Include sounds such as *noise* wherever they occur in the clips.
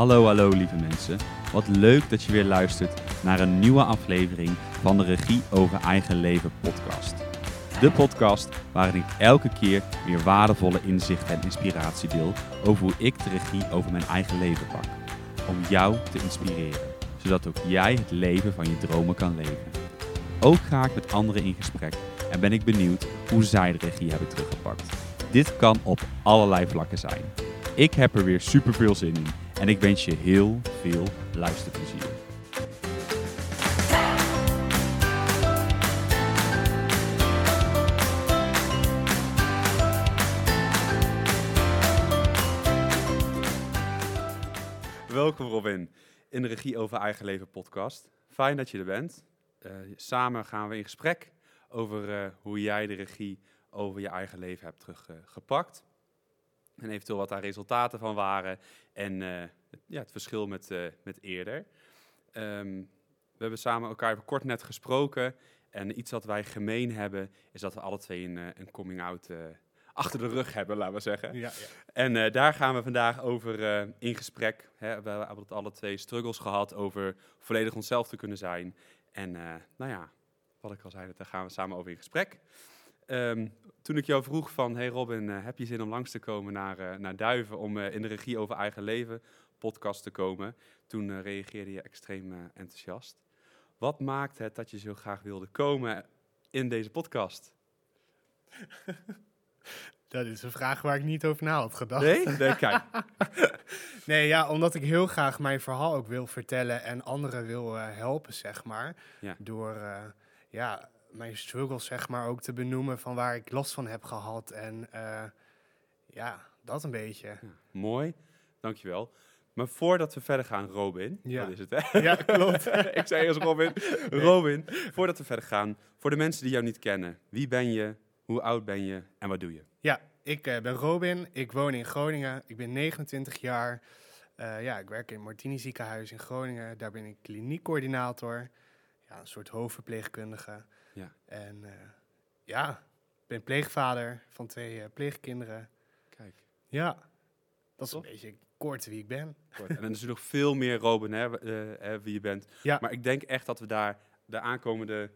Hallo, hallo lieve mensen. Wat leuk dat je weer luistert naar een nieuwe aflevering van de Regie over Eigen Leven podcast. De podcast waarin ik elke keer weer waardevolle inzichten en inspiratie deel over hoe ik de regie over mijn eigen leven pak. Om jou te inspireren, zodat ook jij het leven van je dromen kan leven. Ook ga ik met anderen in gesprek en ben ik benieuwd hoe zij de regie hebben teruggepakt. Dit kan op allerlei vlakken zijn. Ik heb er weer super veel zin in en ik wens je heel veel luisterplezier. Welkom Robin in de Regie over Eigen Leven podcast. Fijn dat je er bent. Uh, samen gaan we in gesprek over uh, hoe jij de regie over je eigen leven hebt teruggepakt. En eventueel wat daar resultaten van waren en uh, het, ja, het verschil met, uh, met eerder. Um, we hebben samen elkaar even kort net gesproken. En iets wat wij gemeen hebben, is dat we alle twee een, een coming-out uh, achter de rug hebben, laten we zeggen. Ja, ja. En daar gaan we vandaag over in gesprek. Hè. We hebben alle twee struggles gehad over volledig onszelf te kunnen zijn. En nou ja, wat ik al zei, daar gaan we samen over in gesprek. Um, toen ik jou vroeg van, hey Robin, uh, heb je zin om langs te komen naar, uh, naar Duiven om uh, in de regie over eigen leven podcast te komen, toen reageerde je extreem enthousiast. Wat maakt het dat je zo graag wilde komen in deze podcast? *laughs* Dat is een vraag waar ik niet over na had gedacht. Nee? Nee, kijk. *laughs* nee, ja, omdat ik heel graag mijn verhaal ook wil vertellen en anderen wil helpen, zeg maar. Ja. Door, ja, mijn struggles zeg maar ook te benoemen van waar ik last van heb gehad. En uh, ja, dat een beetje. Ja, mooi, dankjewel. Maar voordat we verder gaan, Robin, ja. dat is het hè? Ja, klopt. *laughs* ik zei eerst Robin. Robin, voordat we verder gaan, voor de mensen die jou niet kennen, wie ben je, hoe oud ben je en wat doe je? Ja, ik uh, ben Robin, ik woon in Groningen, ik ben 29 jaar. Uh, ja, ik werk in het Martini ziekenhuis in Groningen, daar ben ik kliniekcoördinator. Ja, een soort hoofdverpleegkundige. Ja. En uh, ja, ik ben pleegvader van twee uh, pleegkinderen. Kijk. Ja, dat is Top. een beetje kort wie ik ben. Kort. En dan is nog veel meer, Robin, hè, uh, wie je bent. Ja. Maar ik denk echt dat we daar de aankomende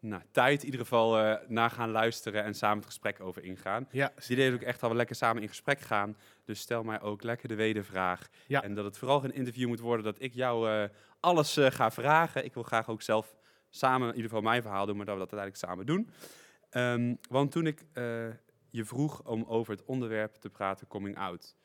nou, tijd in ieder geval uh, naar gaan luisteren en samen het gesprek over ingaan. Ja. Dus die idee ook echt dat we lekker samen in gesprek gaan. Dus stel mij ook lekker de wedervraag. Ja. En dat het vooral geen interview moet worden dat ik jou uh, alles ga vragen. Ik wil graag ook zelf samen in ieder geval mijn verhaal doen, maar dat we dat uiteindelijk samen doen. Um, want toen ik uh, je vroeg om over het onderwerp te praten, coming out,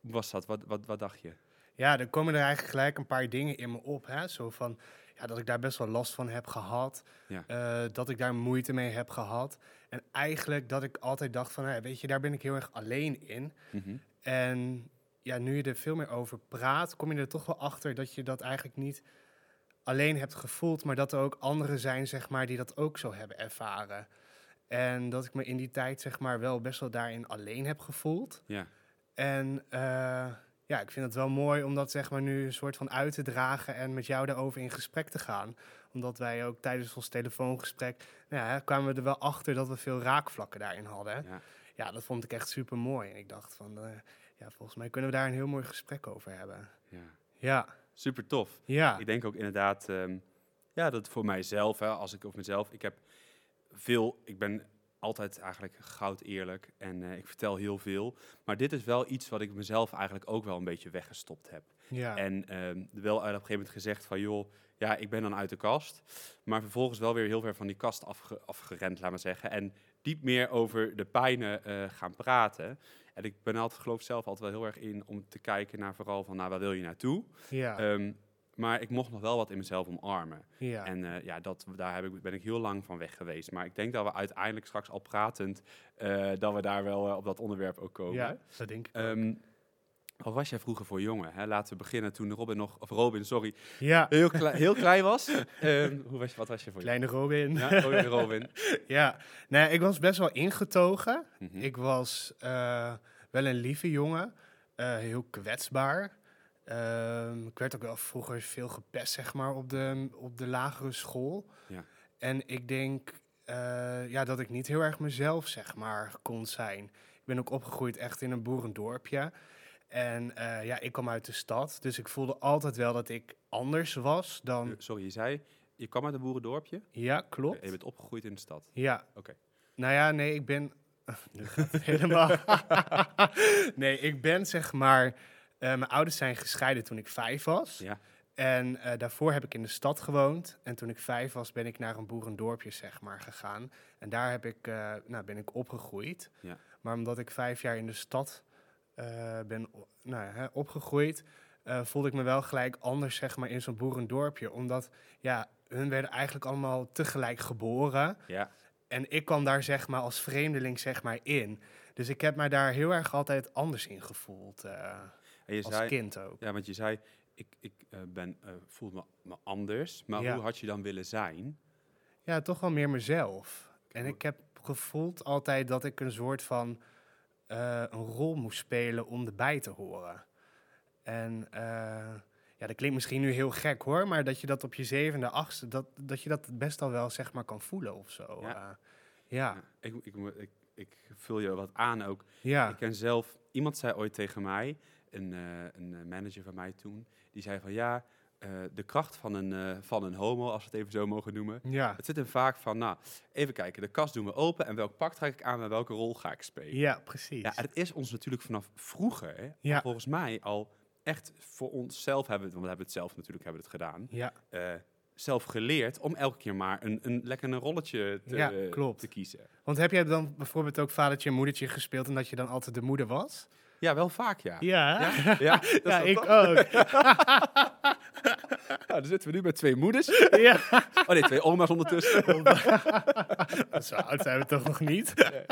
was dat? Wat, wat, wat dacht je? Ja, er komen er eigenlijk gelijk een paar dingen in me op. Hè? Zo van, ja, dat ik daar best wel last van heb gehad. Ja. Uh, dat ik daar moeite mee heb gehad. En eigenlijk dat ik altijd dacht van, hey, weet je, daar ben ik heel erg alleen in. Mm -hmm. En ja, nu je er veel meer over praat, kom je er toch wel achter dat je dat eigenlijk niet alleen hebt gevoeld, maar dat er ook anderen zijn, zeg maar, die dat ook zo hebben ervaren. En dat ik me in die tijd, zeg maar, wel best wel daarin alleen heb gevoeld. Ja. En uh, ja, ik vind het wel mooi om dat, zeg maar, nu een soort van uit te dragen en met jou daarover in gesprek te gaan. Omdat wij ook tijdens ons telefoongesprek, nou ja, kwamen we er wel achter dat we veel raakvlakken daarin hadden. Ja, ja dat vond ik echt super mooi. En ik dacht van, uh, ja, volgens mij kunnen we daar een heel mooi gesprek over hebben. Ja. Ja super tof. Ja. Ik denk ook inderdaad, um, ja, dat voor mijzelf, hè, als ik over mezelf, ik heb veel, ik ben altijd eigenlijk goud eerlijk en uh, ik vertel heel veel. Maar dit is wel iets wat ik mezelf eigenlijk ook wel een beetje weggestopt heb. Ja. En um, wel op een gegeven moment gezegd van, joh, ja, ik ben dan uit de kast. Maar vervolgens wel weer heel ver van die kast afge afgerend, laat maar zeggen. En diep meer over de pijnen uh, gaan praten. En ik ben altijd, geloof zelf altijd wel heel erg in om te kijken naar vooral van, nou, waar wil je naartoe? Ja. Um, maar ik mocht nog wel wat in mezelf omarmen. Ja. En uh, ja, dat, daar heb ik, ben ik heel lang van weg geweest. Maar ik denk dat we uiteindelijk straks al pratend, uh, dat we daar wel uh, op dat onderwerp ook komen. Ja, dat denk ik um, wat was jij vroeger voor jongen? Hè? Laten we beginnen toen Robin nog, of Robin, sorry, ja. heel, klei, heel klein was. um, *laughs* hoe was je, wat was je voor Kleine Robin. Ja, Robin. *laughs* Robin. ja, nee, ik was best wel ingetogen. Mm -hmm. Ik was uh, wel een lieve jongen, uh, heel kwetsbaar. Uh, ik werd ook wel vroeger veel gepest, zeg maar, op de, op de lagere school. Ja. En ik denk uh, ja, dat ik niet heel erg mezelf, zeg maar, kon zijn. Ik ben ook opgegroeid echt in een boerendorpje. En eh, ja, ik kwam uit de stad, dus ik voelde altijd wel dat ik anders was dan... Sorry, je zei, je kwam uit een boerendorpje? Ja, klopt. Je bent opgegroeid in de stad? Ja. Oké. Nou ja, nee, ik ben... het *laughs* helemaal... *laughs* nee, ik ben zeg maar... eh, mijn ouders zijn gescheiden toen ik vijf was. Ja. En eh, daarvoor heb ik in de stad gewoond. En toen ik vijf was, ben ik naar een boerendorpje zeg maar, gegaan. En daar heb ik, eh, nou, ben ik opgegroeid. Ja. Maar omdat ik vijf jaar in de stad eh, ben o- nou, hè, opgegroeid... eh, voelde ik me wel gelijk anders zeg maar, in zo'n boerendorpje. Omdat ja, hun werden eigenlijk allemaal tegelijk geboren. Ja. En ik kwam daar zeg maar als vreemdeling zeg maar in. Dus ik heb mij daar heel erg altijd anders in gevoeld. eh, als zei, kind ook. ja, want je zei, ik, ik eh, ben, eh, voel me, me anders. Maar Ja. hoe had je dan willen zijn? Ja, toch wel meer mezelf. En ik heb gevoeld altijd dat ik een soort van eh, een rol moest spelen om erbij te horen. En eh, ja, dat klinkt misschien nu heel gek hoor, maar dat je dat op je zevende, achtste, dat, dat je dat best al wel zeg maar kan voelen of zo. Ja. Ja, ja, Ik, ik, ik, ik, vul je wat aan ook. ja. Ik ken zelf, iemand zei ooit tegen mij, een, eh, een eh, manager van mij toen, die zei van ja, eh, de kracht van een, eh, van een homo, als we het even zo mogen noemen, ja. het zit hem vaak van, nou, even kijken, de kast doen we open en welk pak trek ik aan en welke rol ga ik spelen. ja, precies. Ja, en het is ons natuurlijk vanaf vroeger, hè, Ja. volgens mij al echt voor onszelf hebben we, want we hebben het zelf natuurlijk hebben het gedaan, ja. eh, zelf geleerd om elke keer maar een, een lekker een rolletje te, Ja, klopt. te kiezen. Want heb jij dan bijvoorbeeld ook vadertje en moedertje gespeeld en dat je dan altijd de moeder was? Ja, wel vaak, ja. Ja, Ja, ja, *laughs* ja ik ook. *laughs* Nou, dan zitten we nu met twee moeders. *laughs* ja. Oh nee, twee oma's ondertussen. *laughs* Zo oud zijn we toch nog niet? Nee,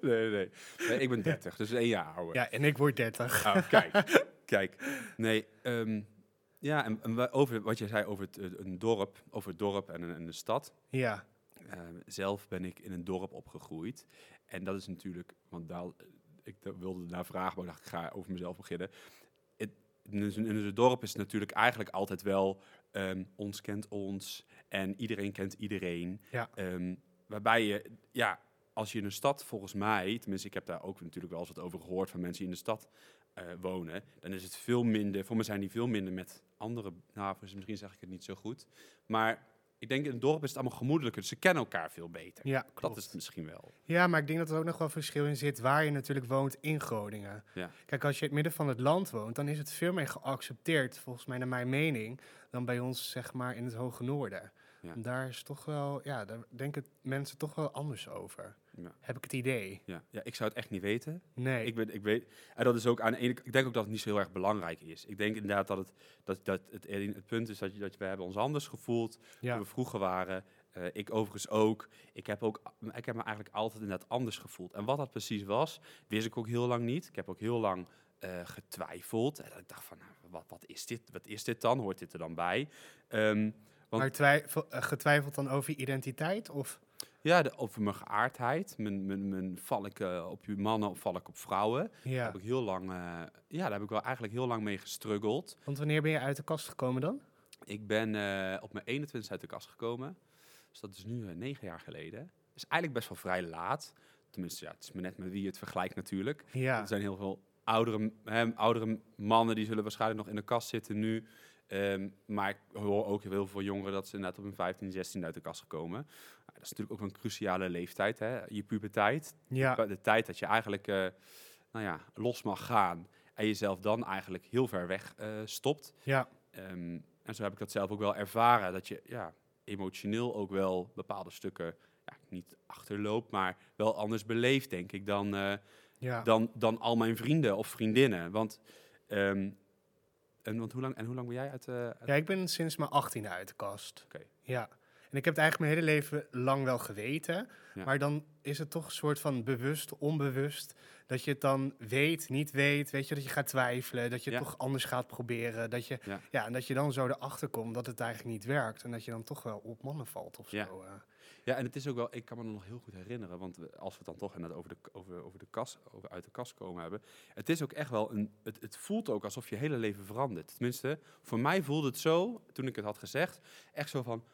nee, nee. nee ik ben 30, dus één jaar ouder. Ja, en ik word 30. Oh, kijk, kijk. Nee, ehm, ja, en, over wat je zei over het, eh, een dorp, over het dorp en een, en een stad. Ja, Ehm, zelf ben ik in een dorp opgegroeid. En dat is natuurlijk, want daar, ik da- wilde naar vragen, maar ik dacht, ik ga over mezelf beginnen. In een dorp is het natuurlijk eigenlijk altijd wel, ehm, ons kent ons en iedereen kent iedereen. Ja. Ehm, waarbij je, ja, als je in een stad, volgens mij, tenminste, ik heb daar ook natuurlijk wel eens wat over gehoord van mensen die in de stad eh, wonen, dan is het veel minder, voor mij zijn die veel minder met andere, nou, misschien zeg ik het niet zo goed, maar ik denk in het dorp is het allemaal gemoedelijker, dus ze kennen elkaar veel beter. ja klopt. Dat is het misschien wel. Ja, maar ik denk dat er ook nog wel verschil in zit waar je natuurlijk woont in Groningen. Ja. Kijk, als je in het midden van het land woont, dan is het veel meer geaccepteerd, volgens mij naar mijn mening, dan bij ons, zeg maar, in het Hoge Noorden. Ja. Daar is toch wel, ja, daar denken mensen toch wel anders over. Ja. Heb ik het idee? Ja. ja, ik zou het echt niet weten. Nee. Ik, ben, ik weet, en dat is ook aan de ene ik denk ook dat het niet zo heel erg belangrijk is. Ik denk inderdaad dat het, dat, dat het, het punt is dat, je, dat we hebben ons anders gevoeld ja. toen we vroeger waren. Eh, ik overigens ook. Ik heb, ook. ik heb me eigenlijk altijd inderdaad anders gevoeld. En wat dat precies was, wist ik ook heel lang niet. Ik heb ook heel lang eh, getwijfeld. En ik dacht van, nou, wat, wat, is dit? wat is dit dan? Hoort dit er dan bij? Ehm, want- Maar twijfel, eh, getwijfeld dan over je identiteit? Of? Ja, de, over mijn geaardheid. Mijn, mijn, mijn, val ik eh, op mannen of val ik op vrouwen? Daar Ja. heb ik heel lang, eh, ja, daar heb ik wel eigenlijk heel lang mee gestruggeld. Want wanneer ben je uit de kast gekomen dan? Ik ben eh, op mijn 21 uit de kast gekomen. Dus dat is nu negen jaar geleden. is eigenlijk best wel vrij laat. Tenminste, ja, het is maar net met wie je het vergelijkt natuurlijk. Ja. Er zijn heel veel oudere, hè, oudere mannen die zullen waarschijnlijk nog in de kast zitten nu. Ehm, maar ik hoor ook heel veel jongeren dat ze net op hun 15, 16 uit de kast gekomen. Nou, dat is natuurlijk ook een cruciale leeftijd, hè? je puberteit. Ja. De tijd dat je eigenlijk eh, nou ja, los mag gaan en jezelf dan eigenlijk heel ver weg eh, stopt. Ja. Ehm, en zo heb ik dat zelf ook wel ervaren, dat je ja, emotioneel ook wel bepaalde stukken ja, niet achterloopt, maar wel anders beleeft, denk ik, dan, eh, Ja. dan, dan al mijn vrienden of vriendinnen. Want, ehm, en, want hoe, lang, en hoe lang ben jij uit... eh, uit- Ja, ik ben sinds mijn 18 uit de kast. Oké. Ja. En ik heb het eigenlijk mijn hele leven lang wel geweten. Ja. Maar dan is het toch een soort van bewust, onbewust. Dat je het dan weet, niet weet. Weet je, dat je gaat twijfelen. Dat je het Ja. toch anders gaat proberen. Dat je, Ja. ja. en dat je dan zo erachter komt dat het eigenlijk niet werkt. En dat je dan toch wel op mannen valt of Ja. zo. Ja, en het is ook wel, ik kan me nog heel goed herinneren, want als we het dan toch over de, over, over de kas, over uit de kast komen hebben. Het is ook echt wel een, het, het voelt ook alsof je hele leven verandert. Tenminste, voor mij voelde het zo, toen ik het had gezegd, echt zo van,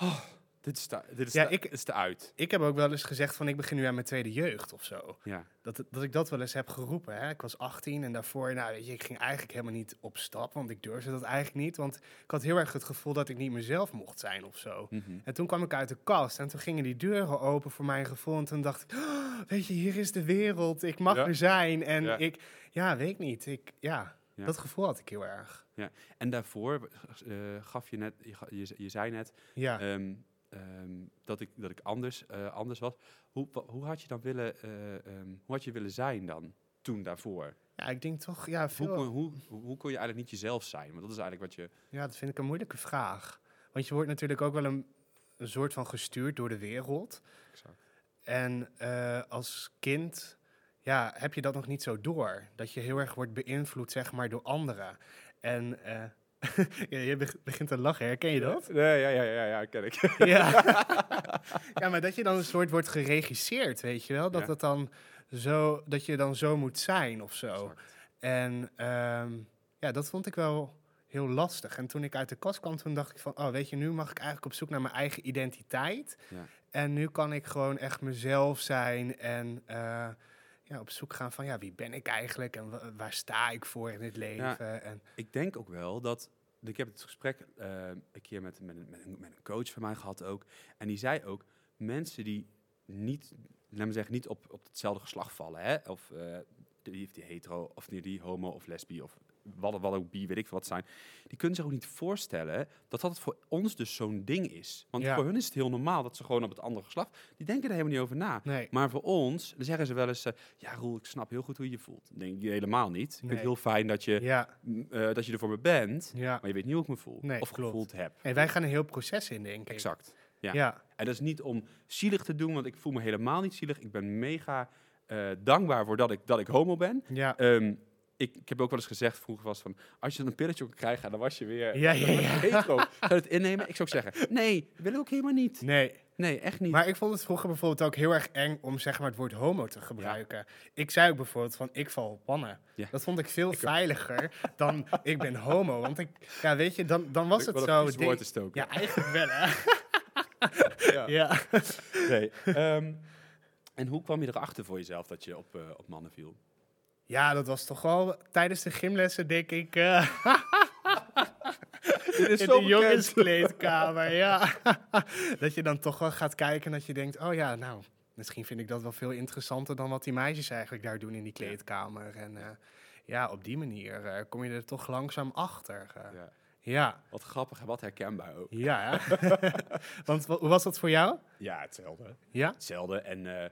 oh, dit is, te, dit is, Ja, te, ik- is te uit. Ik heb ook wel eens gezegd van ik begin nu aan mijn tweede jeugd of zo. Ja. Dat, dat ik dat wel eens heb geroepen. Hè? Ik was 18 en daarvoor, nou weet je, ik ging eigenlijk helemaal niet op stap, want ik durfde dat eigenlijk niet. Want ik had heel erg het gevoel dat ik niet mezelf mocht zijn of zo. Mhm. En toen kwam ik uit de kast en toen gingen die deuren open voor mijn gevoel. En toen dacht ik, "Oh, weet je, hier is de wereld, ik mag Ja. er zijn. En Ja. ik, ja, weet ik niet. Ik, ja, Ja. dat gevoel had ik heel erg. En daarvoor eh, gaf je net, je, je, je zei net Ja. ehm, ehm, dat ik, dat ik anders, eh, anders was. Hoe, hoe had je dan willen, eh, ehm, hoe had je willen zijn dan, toen daarvoor? ja, ik denk toch, ja, Hoe veel, kon, hoe, hoe, hoe kon je eigenlijk niet jezelf zijn? Want dat is eigenlijk wat je... Ja, dat vind ik een moeilijke vraag. Want je wordt natuurlijk ook wel een, een soort van gestuurd door de wereld. En eh, als kind ja, heb je dat nog niet zo door. Dat je heel erg wordt beïnvloed, zeg maar, door anderen. En *laughs* ja, je beg- begint te lachen, herken je dat? Nee, ja, ja, ja, ja, ken ik. *laughs* ja. *laughs* ja, maar dat je dan een soort wordt geregisseerd, weet je wel? Dat, het dan zo, dat je dan zo moet zijn of zo. Exact. En ehm, ja, dat vond ik wel heel lastig. En toen ik uit de kast kwam, toen dacht ik van, oh, weet je, nu mag ik eigenlijk op zoek naar mijn eigen identiteit. Ja. En nu kan ik gewoon echt mezelf zijn en eh, ja, op zoek gaan van, ja, wie ben ik eigenlijk en wa- waar sta ik voor in het leven? En, Ik denk ook wel dat. Ik heb het gesprek eh, een keer met, met, een- met, een, met een coach van mij gehad ook. En die zei ook: mensen die niet, laat me zeggen, niet op, op hetzelfde geslacht vallen. Hè? Of eh, die, die hetero, of die, die homo of lesbi, of wat, wat ook bi, weet ik wat zijn. Die kunnen zich ook niet voorstellen dat dat voor ons dus zo'n ding is. Want Ja. voor hun is het heel normaal dat ze gewoon op het andere geslacht. Die denken er helemaal niet over na. nee, Maar voor ons, dan zeggen ze wel eens: eh, Ja, Roel, ik snap heel goed hoe je je voelt. Dan denk je helemaal niet. Ik vind het heel fijn dat je ja, m, eh, dat je er voor me bent, ja. maar je weet niet hoe ik me voel. Nee, of klopt. gevoeld heb. Hey, wij gaan een heel proces in, denk ik. Exact. ja. Ja. En dat is niet om zielig te doen, want ik voel me helemaal niet zielig. Ik ben mega eh, dankbaar voor dat ik, dat ik homo ben. Ja. Ehm, ik, ik heb ook wel eens gezegd, vroeger was van, als je dan een pilletje kon krijgen, dan was je weer Ja, ja, ja. hetero. Zou je het innemen? Ik zou ook zeggen, nee, wil ik ook helemaal niet. Nee, Nee, echt niet. Maar ik vond het vroeger bijvoorbeeld ook heel erg eng om zeg maar het woord homo te gebruiken. Ik zei ook bijvoorbeeld van ik val op mannen. Ja. Dat vond ik veel veiliger dan *laughs* ik ben homo. Want ik, ja weet je, dan, dan was het zo. ding- woord te stoken. ja, eigenlijk wel hè. *laughs* Ja. ja. Nee. ehm, en hoe kwam je erachter voor jezelf dat je op, eh, op mannen viel? Ja, dat was toch wel tijdens de gymlessen denk ik eh, *laughs* Dit is in zo de jongenskleedkamer. ja. *laughs* dat je dan toch wel gaat kijken en dat je denkt, oh ja, nou, misschien vind ik dat wel veel interessanter dan wat die meisjes eigenlijk daar doen in die kleedkamer. En eh, ja, op die manier eh, kom je er toch langzaam achter. Ja. Ja, Wat grappig en wat herkenbaar ook. ja. *laughs* Want wa- hoe was dat voor jou? Ja, hetzelfde. Ja? Hetzelfde. En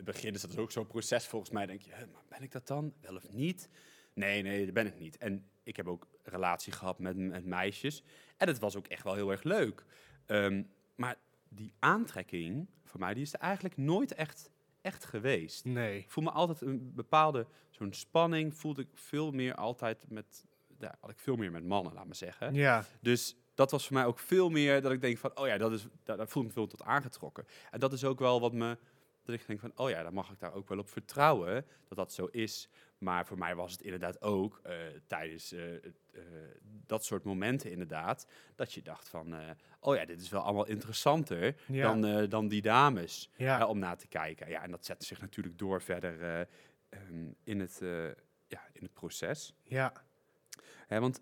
het begin is dat ook zo'n proces volgens mij. denk je, maar ben ik dat dan? Wel of niet? Nee, nee, dat ben ik niet. En ik heb ook relatie gehad met, met meisjes. En het was ook echt wel heel erg leuk. Ehm, maar die aantrekking voor mij, die is er eigenlijk nooit echt, echt geweest. Nee. Ik voel me altijd een bepaalde zo'n spanning. Voelde ik veel meer altijd met, ja, had ik veel meer met mannen, laat maar zeggen. Ja, Dus dat was voor mij ook veel meer dat ik denk van, oh ja, dat is, daar, daar voel ik me veel tot aangetrokken. En dat is ook wel wat me, dat ik denk van, oh ja, dan mag ik daar ook wel op vertrouwen dat dat zo is. Maar voor mij was het inderdaad ook eh, tijdens eh, eh, dat soort momenten inderdaad, dat je dacht van, oh ja, dit is wel allemaal interessanter ja, dan, dan die dames ja. om naar te kijken. Ja, en dat zette zich natuurlijk door verder eh, ehm, in, het, ja, in het proces. ja. Hè, want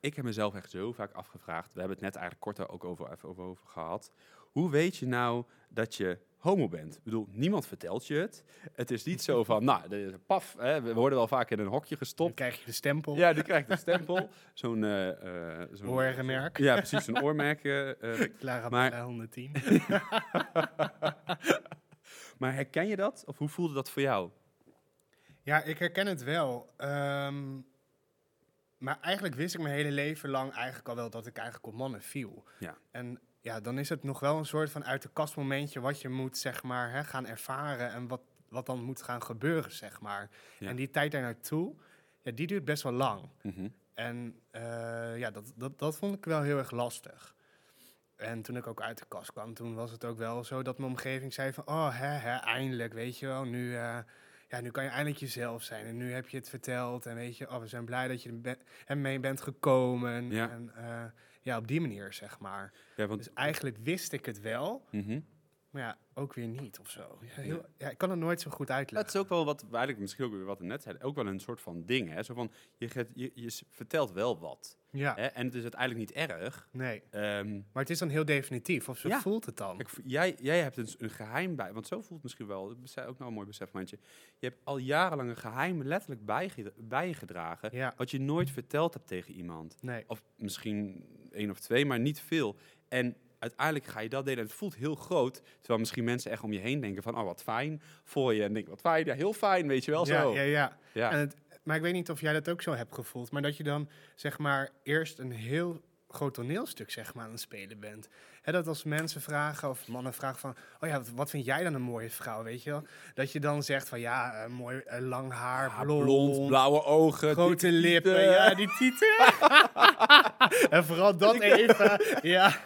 ik heb mezelf echt zo vaak afgevraagd. We hebben het net eigenlijk kort ook over, even over, over gehad. Hoe weet je nou dat je homo bent? Ik bedoel, niemand vertelt je het. Het is niet zo van, nou, de, paf, hè, we worden wel vaak in een hokje Dan gestopt. krijg je de stempel. Ja, die krijgt een stempel. *laughs* Zo'n... eh, eh, zo'n Oormerk. Ja, precies, zo'n oormerk. eh, Clara Maar- bij 110. *laughs* maar herken je dat? Of hoe voelde dat voor jou? Ja, ik herken het wel. Ehm, maar eigenlijk wist ik mijn hele leven lang eigenlijk al wel dat ik eigenlijk op mannen viel. Ja. En ja, dan is het nog wel een soort van uit de kast momentje wat je moet, zeg maar, hè, gaan ervaren en wat, wat dan moet gaan gebeuren, zeg maar. Ja. En die tijd daar naartoe, ja, die duurt best wel lang. Mhm. En eh, ja, dat, dat, dat vond ik wel heel erg lastig. En toen ik ook uit de kast kwam, toen was het ook wel zo dat mijn omgeving zei van... Oh, hè, hè, eindelijk, weet je wel. Nu, eh, ja, nu kan je eindelijk jezelf zijn. En nu heb je het verteld. En weet je, oh, we zijn blij dat je er ben- en mee bent gekomen. Ja. En eh, ja, op die manier, zeg maar. Ja, want... Dus eigenlijk wist ik het wel, Mhm. maar ja, ook weer niet of zo. Ja, heel, ja, ik kan het nooit zo goed uitleggen. Het is ook wel wat, eigenlijk misschien ook weer wat we net zeiden, ook wel een soort van ding. Hè? Zo van, je, je, je vertelt wel wat. Ja, Hè? En het is uiteindelijk niet erg. nee. Ehm, Maar het is dan heel definitief, of zo Ja. voelt het dan. kijk, jij, jij hebt dus een geheim bij, want zo voelt het misschien wel, dat is ook nou een mooi besefmomentje. Je hebt al jarenlang een geheim letterlijk bijge- bijgedragen, Ja, wat je nooit verteld hebt tegen iemand. nee. Of misschien één of twee, maar niet veel. En uiteindelijk ga je dat delen. En het voelt heel groot. Terwijl misschien mensen echt om je heen denken van... Oh, wat fijn voor je. En denk wat fijn. Ja, heel fijn, weet je wel ja, zo. ja, ja. Ja. En het, maar ik weet niet of jij dat ook zo hebt gevoeld. Maar dat je dan, zeg maar, eerst een heel groot toneelstuk, zeg maar, aan het spelen bent. Hè, dat als mensen vragen, of mannen vragen van... Oh ja, wat, wat vind jij dan een mooie vrouw, weet je wel? Dat je dan zegt van, ja, eh, mooi eh, lang haar, Ja, blond, blond, blauwe ogen. grote lippen. tieten. Ja, die tieten. *laughs* en vooral dat even, *laughs* ja,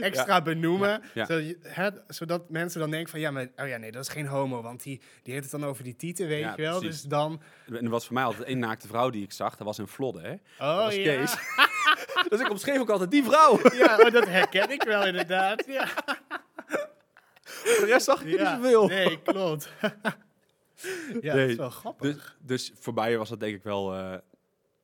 extra benoemen. Ja. Zodat, je- hè, zodat mensen dan denken van, ja, maar, oh ja, nee, dat is geen homo. Want die, die heeft het dan over die tieten, weet je wel. precies. Dus dan... En er was voor mij altijd één naakte vrouw die ik zag. Dat was een Vlodde, hè? Oh dat was ja. Kees. *laughs* dus ik omschreef ook altijd die vrouw. Ja, oh, dat herken ik wel inderdaad. Ja, Voor de rest zag ik ja. niet zoveel. Nee, klopt. ja, dat is wel grappig. Dus, dus voor mij was dat denk ik wel... eh,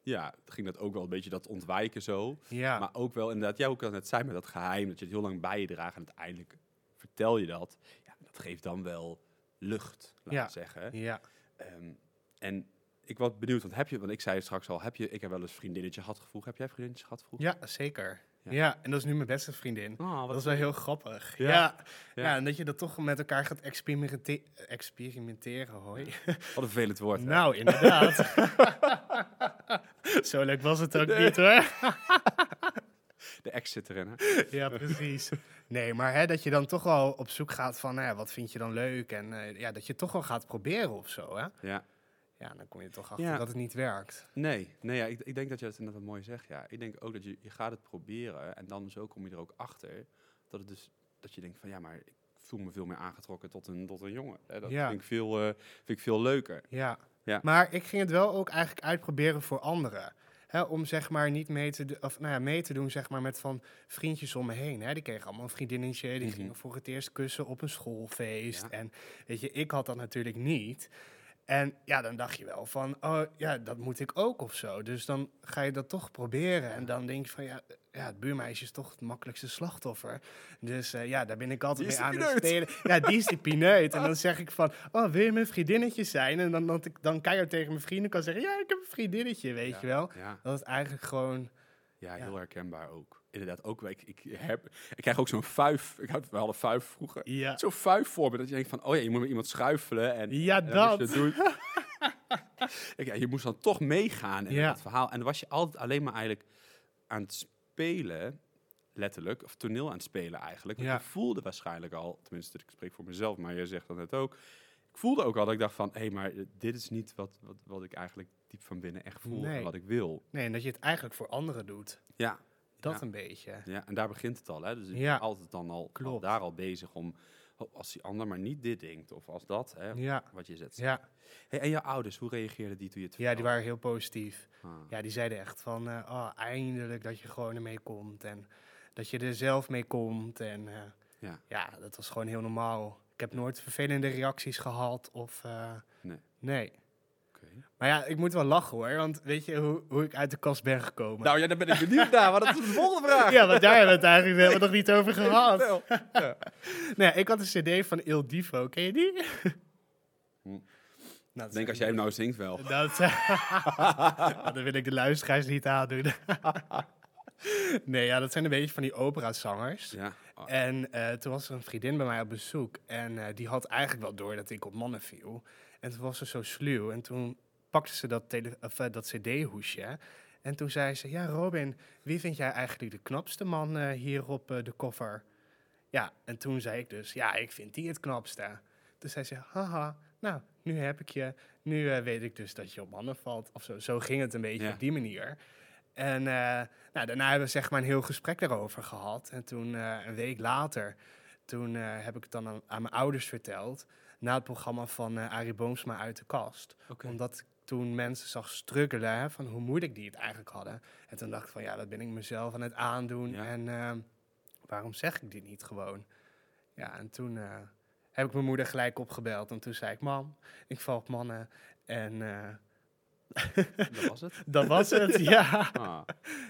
ja, ging dat ook wel een beetje dat ontwijken zo. ja, Maar ook wel inderdaad, jij ook al net zei met dat geheim, dat je het heel lang bij je draagt en uiteindelijk vertel je dat. Ja, dat geeft dan wel lucht, laat Ja. ik zeggen. ja. Ehm, en ik was benieuwd, want heb je, want ik zei straks al, heb je, ik heb wel eens een vriendinnetje gehad vroeger. Heb jij vriendinnetjes gehad vroeger? ja, zeker. Ja. Ja. en dat is nu mijn beste vriendin. Oh, Dat is wel heel grappig. Ja. Ja. En dat je dat toch met elkaar gaat experimente experimenteren, hoi. Wat een vervelend woord. hè? Nou, inderdaad. *laughs* Zo leuk was het ook Nee. niet hoor. *laughs* De ex zit erin, hè? Ja, precies. Nee, maar hè, dat je dan toch wel op zoek gaat van, ja, wat vind je dan leuk? En eh, ja, dat je toch wel gaat proberen of zo, hè? Ja. Ja, dan kom je toch achter Ja. dat het niet werkt. Nee, nee ja, ik, ik denk dat je dat inderdaad mooi zegt. Ja. Ik denk ook dat je, je gaat het proberen en dan zo kom je er ook achter dat het dus dat je denkt van ja, maar ik voel me veel meer aangetrokken tot een, tot een jongen. Hè. Dat Ja. vind, ik veel, eh, vind ik veel leuker. Ja. Ja. Maar ik ging het wel ook eigenlijk uitproberen voor anderen. Hè, om zeg maar niet mee te, of, nou ja, mee te doen zeg maar, met van vriendjes om me heen. Hè. Die kregen allemaal een vriendinnetje. Die Mhm. gingen voor het eerst kussen op een schoolfeest. En weet je, ik had dat natuurlijk niet. En ja, dan dacht je wel van, oh ja, dat moet ik ook of zo. Dus dan ga je dat toch proberen. En dan denk je van, ja, ja het buurmeisje is toch het makkelijkste slachtoffer. Dus eh, ja, daar ben ik altijd is mee aan het spelen. Ja, die is die pineut. En dan zeg ik van, oh, wil je mijn vriendinnetje zijn? En dan ik dan keihard tegen mijn vrienden kan zeggen, ja, ik heb een vriendinnetje, weet Ja. je wel. Ja, Dat het eigenlijk gewoon, Ja. heel herkenbaar ook. Inderdaad, ook. Ik, ik, heb, ik krijg ook zo'n fuif. Ik had, we hadden fuif vroeger. ja, Zo'n fuif voor me dat je denkt van, oh ja, je moet met iemand schuifelen. En, ja en dan dat. *laughs* je ja, moest dan toch meegaan in Ja. dat verhaal. En dan was je altijd alleen maar eigenlijk aan het spelen, letterlijk, of toneel aan het spelen eigenlijk. Want Ja. je voelde waarschijnlijk al, tenminste ik spreek voor mezelf, maar jij zegt dat net ook. Ik voelde ook al dat ik dacht van, hé, hey, maar dit is niet wat, wat, wat ik eigenlijk diep van binnen echt voel en wat ik wil. Nee, en dat je het eigenlijk voor anderen doet. Ja, Dat Ja. een beetje. ja, en daar begint het al. Hè? Dus ik Ja. ben altijd dan al, daar al bezig om, oh, als die ander maar niet dit denkt, of als dat, hè, Ja, wat je zet. ja. Hey, en jouw ouders, hoe reageerden die toen je het ja, die vertelde? waren heel positief. Ah. Ja, die zeiden echt van, eh, oh, eindelijk dat je gewoon ermee komt. En dat je er zelf mee komt. En eh, Ja. ja, dat was gewoon heel normaal. Ik heb nooit vervelende reacties gehad of... eh, Nee. Nee. Maar ja, ik moet wel lachen hoor. Want weet je hoe, hoe ik uit de kast ben gekomen? Nou ja, daar ben ik benieuwd naar, want dat is de volgende vraag. *laughs* ja, want daar hebben we het eigenlijk nog niet over gehad. *laughs* Ja. Nee, ik had een cd van Il Divo. Ken je die? Hm. Nou, Ik denk als jij hem nou zingt wel. *laughs* Dat, dan wil ik de luisteraars niet aandoen. nee, ja, dat zijn een beetje van die operazangers. Ja. Oh, En eh, toen was er een vriendin bij mij op bezoek. En eh, die had eigenlijk wel door dat ik op mannen viel. En toen was ze zo sluw. En toen pakte ze dat, tele- of, eh, dat cd-hoesje. En toen zei ze, ja Robin, wie vind jij eigenlijk de knapste man eh, hier op eh, de koffer? Ja, en toen zei ik dus, ja, ik vind die het knapste. Toen zei ze, haha, nou, nu heb ik je. Nu weet ik dus dat je op mannen valt. Of zo, zo ging het een beetje Ja. op die manier. En nou, daarna hebben we zeg maar een heel gesprek daarover gehad. En toen, een week later, toen heb ik het dan aan, aan mijn ouders verteld. Na het programma van Arie Boomsma uit de kast. Omdat toen mensen zag struggelen, hè, van hoe moeilijk die het eigenlijk hadden. En toen dacht ik van, ja, dat ben ik mezelf aan het aandoen. En ehm, waarom zeg ik dit niet gewoon? Ja, en toen uh, heb ik mijn moeder gelijk opgebeld. En toen zei ik, mam, ik val op mannen. En... Uh, dat was het? *laughs* dat was het, *laughs* ja. Ah,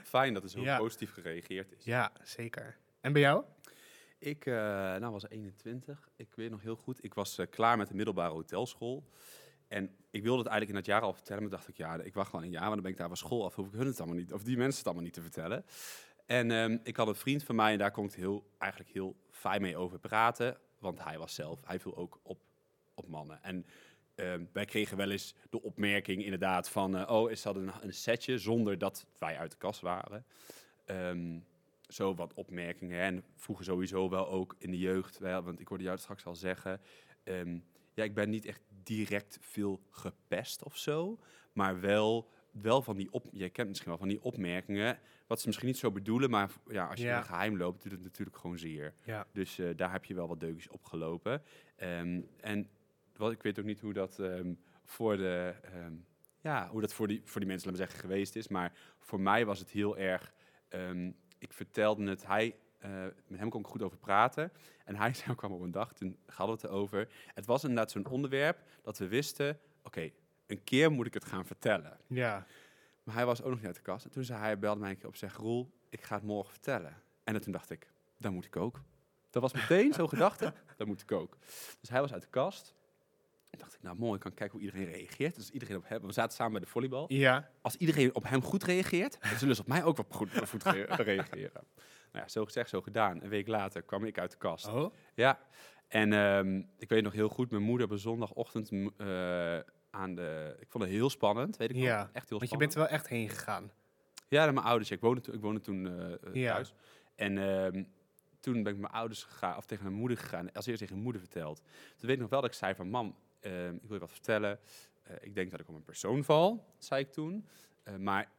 fijn dat er zo positief gereageerd is. Ja, zeker. En bij jou? Ik uh, nou, was 21. Ik weet nog heel goed. Ik was klaar met de middelbare hotelschool. En ik wilde het eigenlijk in dat jaar al vertellen, maar dacht ik, ja, ik wacht gewoon een jaar, maar dan ben ik daar van school af, hoef ik hun het allemaal niet, of die mensen het allemaal niet te vertellen. En um, ik had een vriend van mij en daar kon ik heel, eigenlijk heel fijn mee over praten, want hij was zelf, hij viel ook op, op mannen. En um, wij kregen wel eens de opmerking inderdaad van, uh, oh, is dat een, een setje, zonder dat wij uit de kast waren. Um, zo wat opmerkingen. En vroeger sowieso wel ook in de jeugd, want ik hoorde jou straks al zeggen, ja, ik ben niet echt direct veel gepest of zo. Maar wel, wel van die op. Je kent misschien wel van die opmerkingen. Wat ze misschien niet zo bedoelen. Maar ja, als je ja. in geheim loopt, doet het natuurlijk gewoon zeer. Ja. Dus uh, daar heb je wel wat deukjes opgelopen. Um, en wat, ik weet ook niet hoe dat um, voor de. Um, ja, hoe dat voor die, voor die mensen, laten we zeggen, geweest is. Maar voor mij was het heel erg. ik vertelde het. Hij uh, met hem kon ik goed over praten. En hij *laughs* zei, kwam op een dag, toen hadden we het erover. Het was inderdaad zo'n onderwerp dat we wisten, oké, een keer moet ik het gaan vertellen. Ja. Maar hij was ook nog niet uit de kast. En toen zei hij, belde mij een keer op, zeg, Roel, ik ga het morgen vertellen. En toen dacht ik, dan moet ik ook. Dat was meteen zo'n *laughs* gedachte, dan moet ik ook. Dus hij was uit de kast. En dacht ik, nou mooi, ik kan kijken hoe iedereen reageert. Dus iedereen op hem, we zaten samen bij de volleybal. Ja. Als iedereen op hem goed reageert, dan zullen ze op mij ook wel goed, goed reageren. Nou ja, zo gezegd, zo gedaan. Een week later kwam ik uit de kast. Oh? Ja. En um, ik weet nog heel goed, mijn moeder op zondagochtend uh, aan de... Ik vond het heel spannend, weet ik ja, wel. Echt heel spannend. Want je bent er wel echt heen gegaan. Ja, naar mijn ouders. Ik woonde, ik woonde toen uh, ja. thuis. En um, toen ben ik mijn ouders gegaan, of tegen mijn moeder gegaan. Als eerst tegen mijn moeder verteld. Toen weet ik nog wel dat ik zei van, mam, uh, ik wil je wat vertellen. Uh, ik denk dat ik op een persoon val, zei ik toen. maar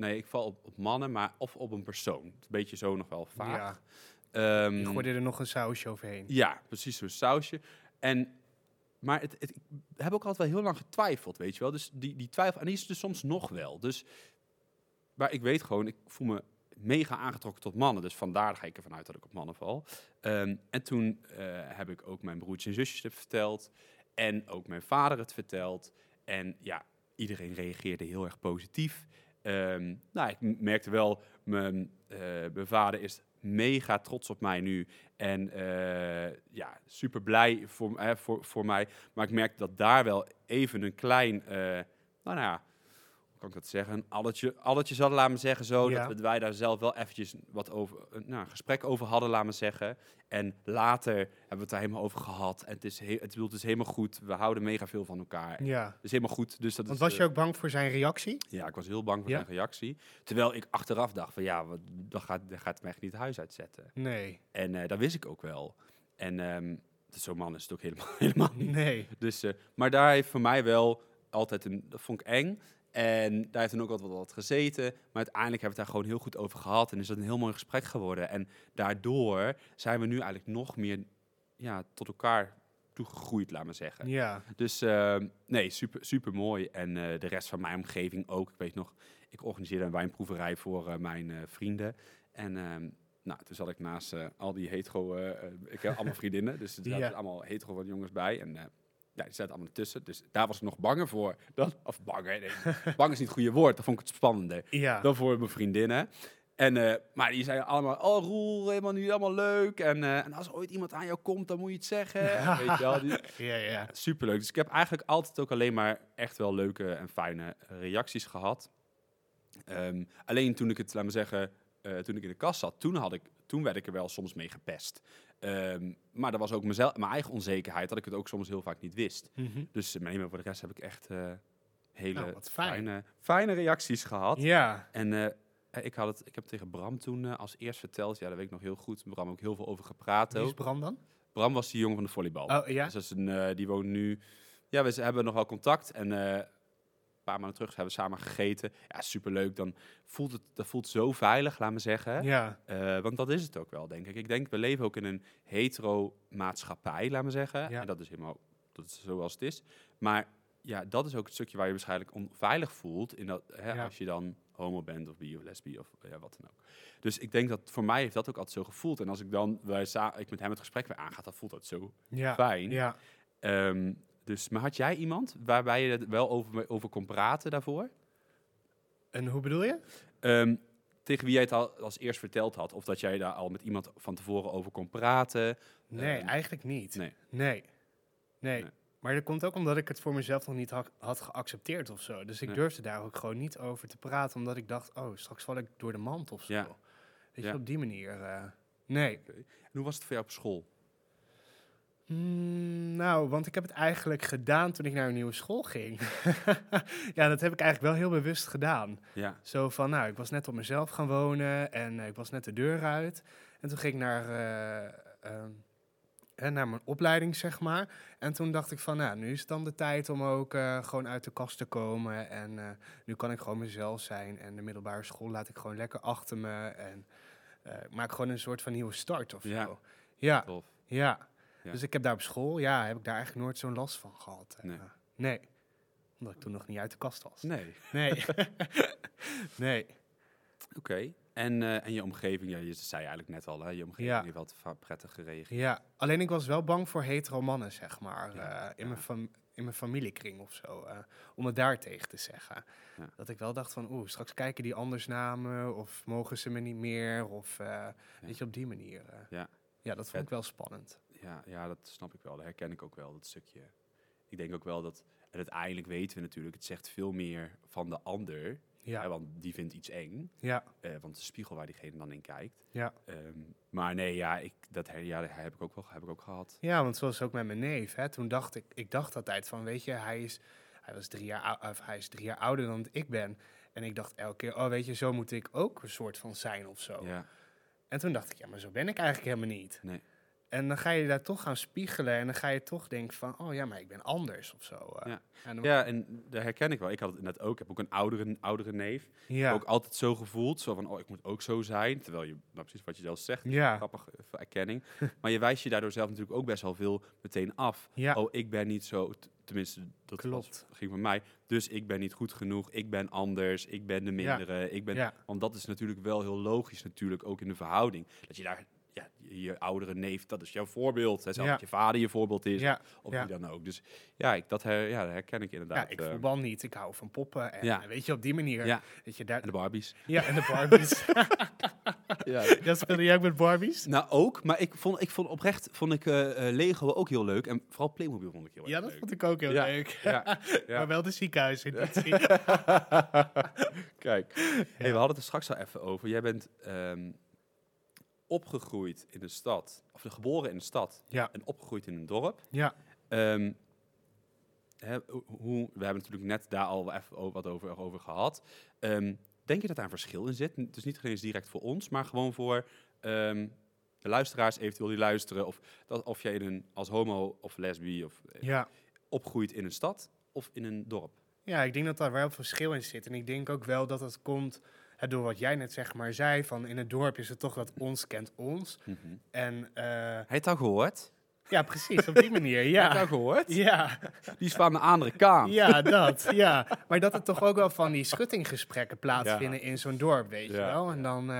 Nee, ik val op, op, mannen, maar of op een persoon. Een beetje zo nog wel vaak. Ja. Um, je gooide er nog een sausje overheen. Ja, precies zo'n sausje. En, maar het, het, ik heb ook altijd wel heel lang getwijfeld, weet je wel. Dus die, die twijfel, en die is dus soms nog wel. Dus, maar ik weet gewoon, ik voel me mega aangetrokken tot mannen. Dus vandaar ga ik ervan uit dat ik op mannen val. Um, en toen uh, heb ik ook mijn broertjes en zusjes verteld. En ook mijn vader het verteld. En ja, iedereen reageerde heel erg positief. Um, nou, ik merkte wel, mijn, uh, mijn vader is mega trots op mij nu. En uh, ja, super blij voor, uh, voor, voor mij. Maar ik merkte dat daar wel even een klein, nou, nou ja, kan ik dat zeggen, een alletje, alletje zal laten me zeggen zo, ja. dat wij daar zelf wel eventjes wat over, nou, een gesprek over hadden, laten me zeggen. En later hebben we het daar helemaal over gehad. En het is, he het, het is helemaal goed. We houden mega veel van elkaar. Ja. Het is helemaal goed. Dus dat Want is, was je ook bang voor zijn reactie? Ja, ik was heel bang voor ja? zijn reactie. Terwijl ik achteraf dacht van ja, wat, dat gaat, dat gaat mij echt niet het huis uitzetten. Nee. En uh, dat wist ik ook wel. En um, zo'n man is het ook helemaal, *laughs* helemaal niet. Nee. Dus, uh, maar daar heeft voor mij wel altijd een, dat vond ik eng. En daar heeft dan ook altijd wat gezeten. Maar uiteindelijk hebben we het daar gewoon heel goed over gehad. En is dat een heel mooi gesprek geworden. En daardoor zijn we nu eigenlijk nog meer ja, tot elkaar toegegroeid, laat maar zeggen. Ja. Dus uh, nee, super, super mooi. En uh, de rest van mijn omgeving ook. Ik weet nog, ik organiseerde een wijnproeverij voor uh, mijn vrienden. En ehm, nou, toen zat ik naast al die hetero... ik heb allemaal *laughs* vriendinnen, dus er zaten ja. allemaal hetero van jongens bij. En ja, die zaten allemaal tussen. Dus daar was ik nog banger voor. Dat, of banger, nee. *laughs* bang is niet het goede woord. Dat vond ik het spannender. Ja. Dan voor mijn vriendinnen. En, uh, maar die zeiden allemaal, oh Roel, helemaal nu allemaal leuk. En, uh, en als ooit iemand aan jou komt, dan moet je het zeggen. *laughs* Weet je wel, die, ja, ja. Superleuk. Dus ik heb eigenlijk altijd ook alleen maar echt wel leuke en fijne reacties gehad. Um, alleen toen ik het, laat me zeggen, uh, toen ik in de kast zat, toen, had ik, toen werd ik er wel soms mee gepest. Um, maar dat was ook mezelf, mijn eigen onzekerheid, dat ik het ook soms heel vaak niet wist. Mm -hmm. Dus uh, maar voor de rest heb ik echt uh, hele nou, fijn. fijne, fijne reacties gehad. Ja. En uh, ik, had het, ik heb tegen Bram toen als eerst verteld, ja, dat weet ik nog heel goed. Bram ook heel veel over gepraat. Wie is Bram dan? Bram was die jongen van de volleybal. Oh, ja? Dus dat is een, die woont nu... Ja, we hebben nog wel contact en paar maanden terug hebben we samen gegeten. Ja, superleuk. Dan voelt het dat voelt zo veilig, laat me zeggen. Ja. Uh, want dat is het ook wel, denk ik. Ik denk, we leven ook in een hetero maatschappij, laat me zeggen. Ja. En dat is helemaal dat is zoals het is. Maar ja, dat is ook het stukje waar je waarschijnlijk onveilig voelt. In dat, hè, Ja. Als je dan homo bent of bi of lesbi of ja, wat dan ook. Dus ik denk dat voor mij heeft dat ook altijd zo gevoeld. En als ik dan wij ik met hem het gesprek weer aanga, dan voelt dat zo Ja. fijn. Ja. Ehm, dus, maar had jij iemand waarbij je het wel over, over kon praten daarvoor? En hoe bedoel je? Ehm, tegen wie jij het al als eerst verteld had? Of dat jij daar al met iemand van tevoren over kon praten? Nee, Ehm, eigenlijk niet. nee. Nee. Nee. Nee. Maar dat komt ook omdat ik het voor mezelf nog niet ha- had geaccepteerd of zo. Dus ik Nee. durfde daar ook gewoon niet over te praten, omdat ik dacht, oh, straks val ik door de mand of zo. Ja. Weet Ja. je, op die manier. eh, nee. En hoe was het voor jou op school? Mm, nou, want ik heb het eigenlijk gedaan toen ik naar een nieuwe school ging. *laughs* ja, dat heb ik eigenlijk wel heel bewust gedaan. Ja, Zo van, nou, ik was net op mezelf gaan wonen en eh, ik was net de deur uit. En toen ging ik naar, eh, ehm, hè, naar mijn opleiding, zeg maar. En toen dacht ik van, nou, nu is het dan de tijd om ook eh, gewoon uit de kast te komen. En nu kan ik gewoon mezelf zijn. En de middelbare school laat ik gewoon lekker achter me. En ik maak gewoon een soort van nieuwe start of Ja. zo. Ja, tof. ja. Ja. Dus ik heb daar op school, ja, heb ik daar eigenlijk nooit zo'n last van gehad. En, Nee. eh, nee. Omdat ik toen nog niet uit de kast was. Nee. Nee. *laughs* nee. Oké. En, eh, en je omgeving, ja, je zei eigenlijk net al, hè, je omgeving Ja. heeft wel va- prettig gereageerd. Ja, alleen ik was wel bang voor hetero mannen, zeg maar. Ja, eh, in, ja. mijn in mijn familiekring of zo. eh, om het daar tegen te zeggen. Dat ik wel dacht van, oeh, straks kijken die anders naar me. Of mogen ze me niet meer. Of eh, weet je, op die manier. eh. Ja. ja, dat vond ik wel spannend. Ja, ja, dat snap ik wel. Dat herken ik ook wel, dat stukje. Ik denk ook wel dat, en uiteindelijk weten we natuurlijk, het zegt veel meer van de ander. Ja, Hè, want die vindt iets eng. ja, eh, want de spiegel waar diegene dan in kijkt. ja. Ehm, maar nee, ja, ik, dat her- ja, dat heb ik ook wel heb ik ook gehad. Ja, want zoals ook met mijn neef. Hè, toen dacht ik, ik dacht altijd van, weet je, hij is, hij, was drie jaar, of hij is drie jaar ouder dan ik ben. En ik dacht elke keer, oh weet je, zo moet ik ook een soort van zijn of zo. Ja, En toen dacht ik, ja, maar zo ben ik eigenlijk helemaal niet. nee. En dan ga je daar toch gaan spiegelen en dan ga je toch denken van, oh ja, maar ik ben anders of zo. eh. Ja. En dan- Ja, en daar herken ik wel. Ik had het inderdaad ook. Ik heb ook een oudere, oudere neef. ja. Ook altijd zo gevoeld. Zo van, oh, ik moet ook zo zijn. Terwijl je, nou precies wat je zelf zegt. Ja. Grappig, even erkenning. *laughs* maar je wijst je daardoor zelf natuurlijk ook best wel veel meteen af. Ja. Oh, ik ben niet zo, tenminste, dat Klopt. was, ging van mij. Dus ik ben niet goed genoeg, ik ben anders, ik ben de Ja. mindere. Ik ben. Want dat is natuurlijk wel heel logisch natuurlijk, ook in de verhouding. Dat je daar, je oudere neef, dat is jouw voorbeeld. Hè, zelfs Ja. dat je vader je voorbeeld is, Ja, of ja. wie dan ook. Dus ja, ik, dat, her, ja, dat herken ik inderdaad. ja, ik eh, voetbal niet. Ik hou van poppen. En Ja. eh, weet je, op die manier. Ja. Weet je, daar, en de Barbies. ja, en de Barbies. *laughs* ja. *laughs* ja, speelde jij ook met Barbies? Nou, ook. Maar ik vond, ik vond oprecht vond ik, eh, Lego ook heel leuk. En vooral Playmobil vond ik heel erg Ja, dat leuk. vond ik ook heel Ja. leuk. Ja. *laughs* Maar wel de ziekenhuiseditie. Kijk, hey, we hadden het er straks al even over. Jij bent ehm, opgegroeid in de stad, of geboren in de stad Ja. en opgegroeid in een dorp. ja. Ehm, hè, hoe, we hebben natuurlijk net daar al even wat over, over gehad. Ehm, denk je dat daar een verschil in zit? Dus niet eens direct voor ons, maar gewoon voor ehm, de luisteraars eventueel die luisteren. Of, dat, of jij in een, als homo of lesbi of, eh, ja. opgroeit in een stad of in een dorp. Ja, ik denk dat daar wel verschil in zit. En ik denk ook wel dat het komt door wat jij net zeg maar zei. Van in het dorp is het toch dat ons kent ons. En eh, Heb je het al gehoord? ja, precies, op die manier. Heb je het al Ja, gehoord? ja, Die is van de andere kant. ja, dat. Ja. Maar dat er toch ook wel van die schuttinggesprekken plaatsvinden in zo'n dorp, weet je wel. En dan, eh,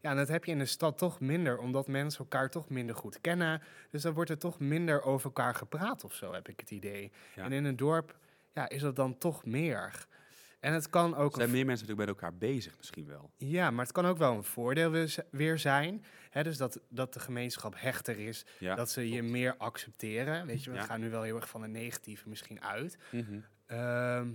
ja, en dat heb je in de stad toch minder, omdat mensen elkaar toch minder goed kennen. Dus dan wordt er toch minder over elkaar gepraat of zo, heb ik het idee. Ja. En in een dorp ja, is dat dan toch meer. En het kan ook Er zijn meer mensen natuurlijk met elkaar bezig misschien wel. Ja, maar het kan ook wel een voordeel weer zijn. Hè, dus dat, dat de gemeenschap hechter is. Ja, dat ze je meer accepteren. Weet je, we Ja. gaan nu wel heel erg van het negatieve misschien uit. Mhm. Ehm,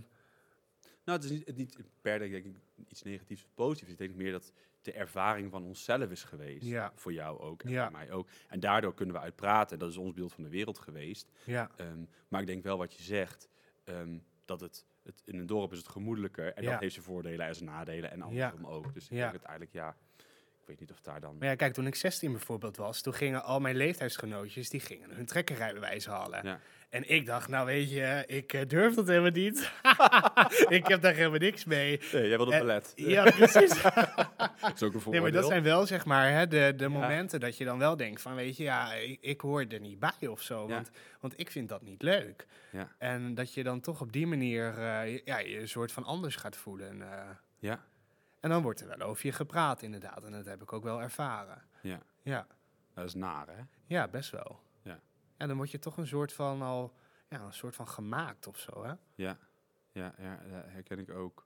Nou, het is niet, niet per denk ik iets negatiefs of positiefs. Ik denk meer dat de ervaring van onszelf is geweest. Ja. Voor jou ook en Ja. voor mij ook. En daardoor kunnen we uitpraten. Dat is ons beeld van de wereld geweest. ja, Ehm, maar ik denk wel wat je zegt, ehm, dat het, het in een dorp is het gemoedelijker. En Ja. dat heeft zijn voordelen en zijn nadelen en andersom ook. Dus ik denk het eigenlijk, ja, ik weet niet of daar dan... Maar ja, kijk, toen ik 16 bijvoorbeeld was, toen gingen al mijn leeftijdsgenootjes, die gingen hun trekkerrijbewijs halen. Ja. En ik dacht, nou weet je, ik uh, durf dat helemaal niet. *laughs* ik heb daar helemaal niks mee. Nee, jij wilde En- ballet. Ja, precies. *laughs* dat is ook een Nee, maar dat zijn wel zeg maar hè, de, de momenten dat je dan wel denkt van weet je, ja, ik, ik hoor er niet bij of zo. Ja. Want, want ik vind dat niet leuk. Ja. En dat je dan toch op die manier eh, je- ja, je een soort van anders gaat voelen. eh. Ja, en dan wordt er wel over je gepraat inderdaad. En dat heb ik ook wel ervaren. ja. Ja, Dat is naar, hè? ja best wel. Ja. En dan word je toch een soort van al, ja, een soort van gemaakt of zo. Hè? Ja, ja, ja, dat herken ik ook.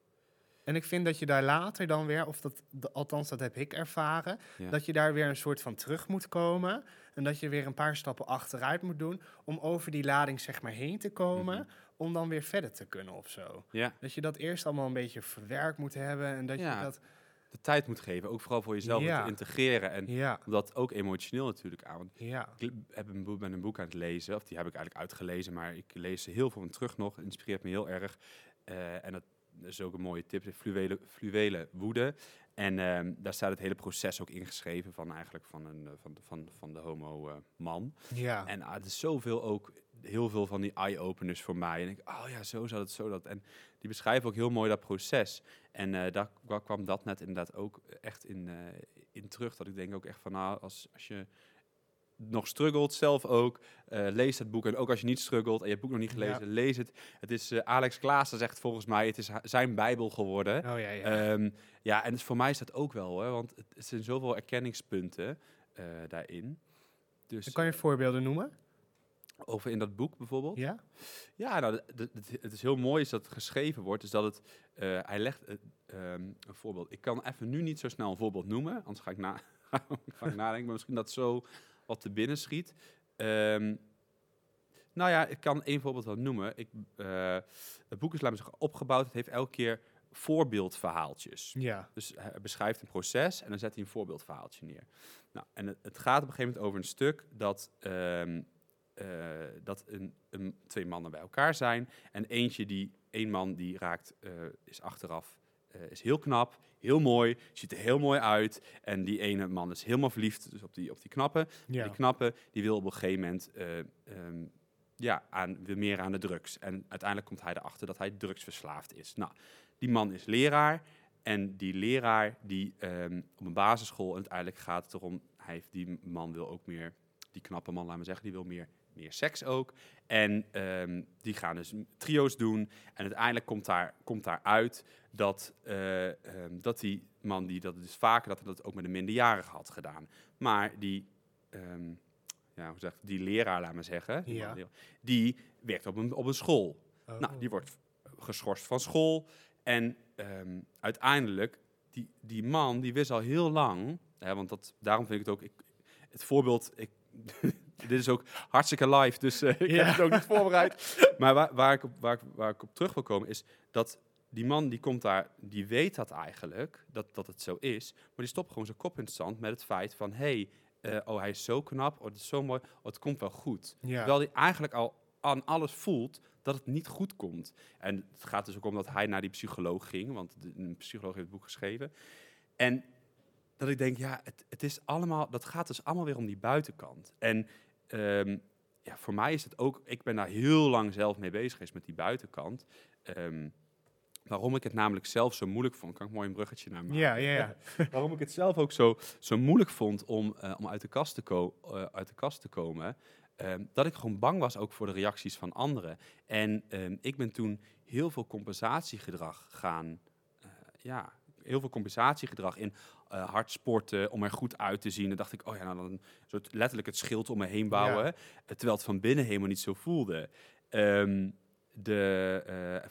En ik vind dat je daar later dan weer, of dat, althans dat heb ik ervaren, Ja. dat je daar weer een soort van terug moet komen. En dat je weer een paar stappen achteruit moet doen om over die lading zeg maar heen te komen, Mhm. Om dan weer verder te kunnen of zo. Ja, Dat je dat eerst allemaal een beetje verwerkt moet hebben en dat Ja. je dat... de tijd moet geven, ook vooral voor jezelf Ja. te integreren. En Ja, dat ook emotioneel natuurlijk aan. Want ja, ik heb een boek, ben een boek aan het lezen, of die heb ik eigenlijk uitgelezen, maar ik lees ze heel veel van terug nog. Inspireert me heel erg. Eh, en dat is ook een mooie tip, de fluwelen, fluwelen woede. En ehm, daar staat het hele proces ook ingeschreven van eigenlijk van, een, eh, van, de- van, van de homo eh, man. ja. En ah, het is zoveel ook, heel veel van die eye-openers voor mij. En ik, oh ja, zo zat het, zo dat. En die beschrijven ook heel mooi dat proces. En eh, daar kwa- kwam dat net inderdaad ook echt in, eh, in terug. Dat ik denk ook echt van, nou, als, als je nog struggelt, zelf ook, eh, lees het boek. En ook als je niet struggelt en je hebt het boek nog niet Ja. gelezen, lees het. Het is, Alex Klaassen zegt volgens mij, het is zijn bijbel geworden. Oh ja, ja. Ehm, ja, en voor mij is dat ook wel hoor, want het, het zijn zoveel erkenningspunten daarin. Dus kan je voorbeelden noemen? Over in dat boek bijvoorbeeld. Ja? Ja, nou, het is heel mooi is dat het geschreven wordt. Is dat het, eh, hij legt eh, ehm, een voorbeeld. Ik kan even nu niet zo snel een voorbeeld noemen, anders ga ik, na, *laughs* ga ik nadenken. Maar misschien dat zo wat te binnen schiet. Ehm, nou ja, ik kan één voorbeeld wel noemen. Ik, eh, het boek is, laten we zeggen, opgebouwd. Het heeft elke keer voorbeeldverhaaltjes. Ja. Dus hij beschrijft een proces en dan zet hij een voorbeeldverhaaltje neer. Nou, en het, het gaat op een gegeven moment over een stuk dat, ehm, eh, dat een, een, twee mannen bij elkaar zijn. En eentje die, één man die raakt, eh, is achteraf, eh, is heel knap, heel mooi, ziet er heel mooi uit. En die ene man is helemaal verliefd dus op, die, op die knappe. Ja. Die knappe, die wil op een gegeven moment eh, ehm, ja, aan, weer meer aan de drugs. En uiteindelijk komt hij erachter dat hij drugsverslaafd is. Nou, die man is leraar. En die leraar, die ehm, op een basisschool, en uiteindelijk gaat het erom, hij heeft, die man wil ook meer, die knappe man, laat maar zeggen, die wil meer, meer seks ook. En ehm, die gaan dus trio's doen. En uiteindelijk komt daar, komt daar uit dat, eh, ehm, dat die man, die dat dus vaker, dat hij dat ook met een minderjarige had gedaan. Maar die, ehm, ja, hoe zeg, die leraar, laat maar zeggen, die, Ja. man- die werkt op een, op een school. Oh. Nou, die wordt geschorst van school. En uiteindelijk, die, die man, die wist al heel lang, hè, want dat, daarom vind ik het ook, ik, het voorbeeld, ik, *laughs* dit is ook hartstikke live, dus eh, *laughs* ik Ja. heb het ook niet voorbereid. *laughs* Maar waar, waar, ik op, waar ik op terug wil komen is dat die man die komt daar, die weet dat eigenlijk, dat, dat het zo is, maar die stopt gewoon zijn kop in het zand met het feit van, hé, hey, eh, oh hij is zo knap, oh het is zo mooi, oh het komt wel goed. Ja. Terwijl hij eigenlijk al aan alles voelt dat het niet goed komt. En het gaat dus ook om dat hij naar die psycholoog ging, want de, een psycholoog heeft het boek geschreven. En dat ik denk, ja, het, het is allemaal, dat gaat dus allemaal weer om die buitenkant. En ehm, ja, voor mij is het ook, ik ben daar heel lang zelf mee bezig geweest met die buitenkant. Ehm, waarom ik het namelijk zelf zo moeilijk vond, kan ik mooi een bruggetje naar maken. Ja, ja, ja. *laughs* waarom ik het zelf ook zo, zo moeilijk vond om, eh, om uit, de kast te ko- eh, uit de kast te komen. ehm, dat ik gewoon bang was ook voor de reacties van anderen. En ik ben toen heel veel compensatiegedrag gaan. eh, ja, heel veel compensatiegedrag in eh, hard sporten om er goed uit te zien. Dan dacht ik, oh ja, nou dan soort letterlijk het schild om me heen bouwen. Ja. eh, terwijl het van binnen helemaal niet zo voelde. Ehm, de, eh, eh,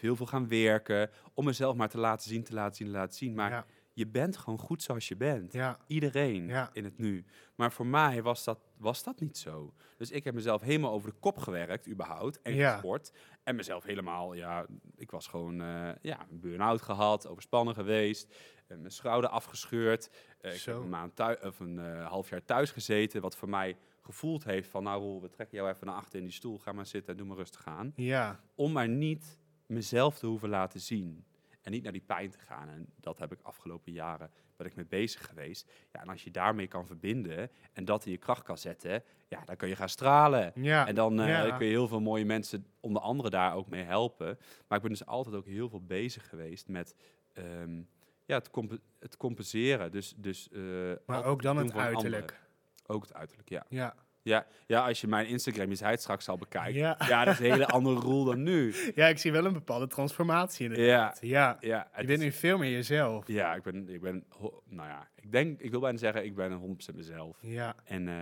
heel veel gaan werken om mezelf maar te laten zien, te laten zien, te laten zien. Maar ja. je bent gewoon goed zoals je bent. ja. Iedereen Ja. in het nu. Maar voor mij was dat, was dat niet zo. Dus ik heb mezelf helemaal over de kop gewerkt, überhaupt. En Ja. gesport. En mezelf helemaal, ja, ik was gewoon, ja, een burn-out gehad, overspannen geweest. Eh, mijn schouder afgescheurd. eh, ik Zo. heb een, maand of een eh, half jaar thuis gezeten. Wat voor mij gevoeld heeft van, nou Roel, we trekken jou even naar achter in die stoel. Ga maar zitten en doe maar rustig aan Ja. om maar niet mezelf te hoeven laten zien. en niet naar die pijn te gaan. En dat heb ik afgelopen jaren ben ik mee bezig geweest. Ja, en als je daarmee kan verbinden en dat in je kracht kan zetten, ja, dan kun je gaan stralen. Ja. En dan Ja. kun je heel veel mooie mensen, onder andere daar ook mee helpen. Maar ik ben dus altijd ook heel veel bezig geweest met ehm, ja, het, het compenseren. Dus, dus, eh, Maar ook dan het uiterlijk. Ook het uiterlijk, ja. Ja. Ja, ja als je mijn Instagram eens hij straks al bekijkt. Ja. Ja. dat is een hele andere rol dan nu. *laughs* ja, ik zie wel een bepaalde transformatie in Ja, het. Ja. ja. Je bent nu veel meer jezelf. Ja, ik ben, ik ben, nou ja, ik denk, ik wil bijna zeggen, ik ben 100% mezelf. Ja. En eh,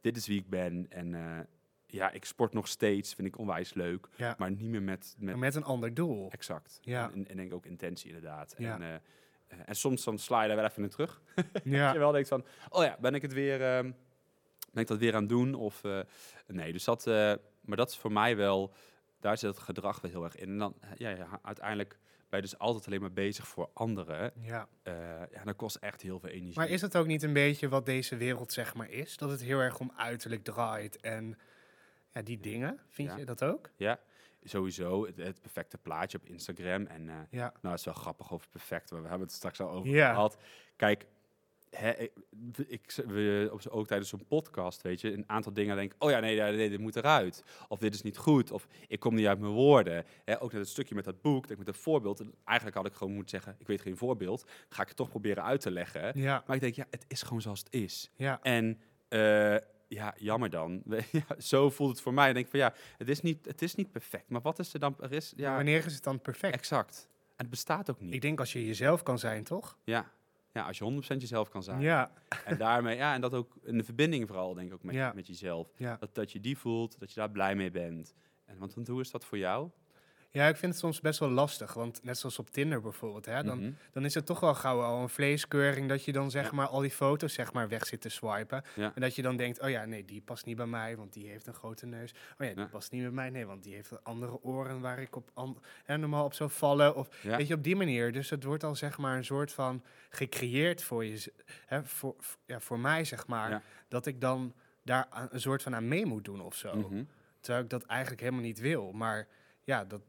dit is wie ik ben. En eh, ja, ik sport nog steeds, vind ik onwijs leuk. Ja. Maar niet meer met, met een ander doel. exact. Ja. En, en denk ook intentie inderdaad. Ja. En, en soms dan sla je daar wel even in terug. *laughs* Dat Ja. je wel denkt van, oh ja, ben ik het weer, ehm, ben ik dat weer aan het doen? Of eh, nee, dus dat, eh, maar dat is voor mij wel, daar zit het gedrag wel heel erg in. En dan, eh, ja, ja, uiteindelijk ben je dus altijd alleen maar bezig voor anderen. ja. Eh, ja, dat kost echt heel veel energie. Maar is het ook niet een beetje wat deze wereld zeg maar is? Dat het heel erg om uiterlijk draait en ja, die dingen? Vind Ja. je dat ook? Ja, sowieso het, het perfecte plaatje op Instagram. En eh, Ja. nou, het is wel grappig over perfect, maar we hebben het straks al over gehad. Kijk, hè, ik, ik, we, op, ook tijdens zo'n podcast, weet je, een aantal dingen denk ik, oh ja, nee, nee, nee, dit moet eruit. Of dit is niet goed, of ik kom niet uit mijn woorden. Hè, ook net het stukje met dat boek, dat ik met een voorbeeld, en eigenlijk had ik gewoon moeten zeggen, ik weet geen voorbeeld, ga ik het toch proberen uit te leggen. Ja. Maar ik denk, ja, het is gewoon zoals het is. Ja. En eh, ja, jammer dan. *laughs* ja, zo voelt het voor mij. Ik denk van ja, het is niet, het is niet perfect. Maar wat is er dan? Er is, ja, wanneer is het dan perfect? exact. En het bestaat ook niet. Ik denk als je jezelf kan zijn, toch? ja. ja, als je 100% jezelf kan zijn. Ja. En daarmee, ja, en dat ook in de verbinding vooral, denk ik ook met, Ja. met jezelf. Ja. Dat, dat je die voelt, dat je daar blij mee bent. En want hoe is dat voor jou? Ja, ik vind het soms best wel lastig. Want net zoals op Tinder bijvoorbeeld, hè, dan, Mhm. dan is het toch wel gauw al een vleeskeuring dat je dan zeg Ja. maar al die foto's zeg maar weg zit te swipen. Ja. En dat je dan denkt, oh ja, nee, die past niet bij mij, want die heeft een grote neus. Oh ja, die past niet bij mij, nee, want die heeft andere oren waar ik op hè, normaal op zou vallen. Of weet je, op die manier. Dus het wordt al zeg maar een soort van gecreëerd voor je, hè, voor, ja, voor mij zeg maar, dat ik dan daar een soort van aan mee moet doen of zo. Mhm. Terwijl ik dat eigenlijk helemaal niet wil. Maar ja, dat,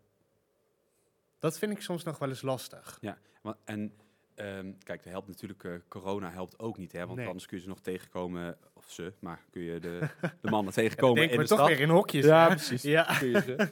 dat vind ik soms nog wel eens lastig. Want, en ehm, kijk, dat helpt natuurlijk, eh, corona helpt ook niet, hè? Want Nee. anders kun je ze nog tegenkomen, of ze, maar kun je de, *laughs* de mannen tegenkomen in de toch stad. weer in hokjes. Ja, hè? precies. Ja. kun je ze. *laughs*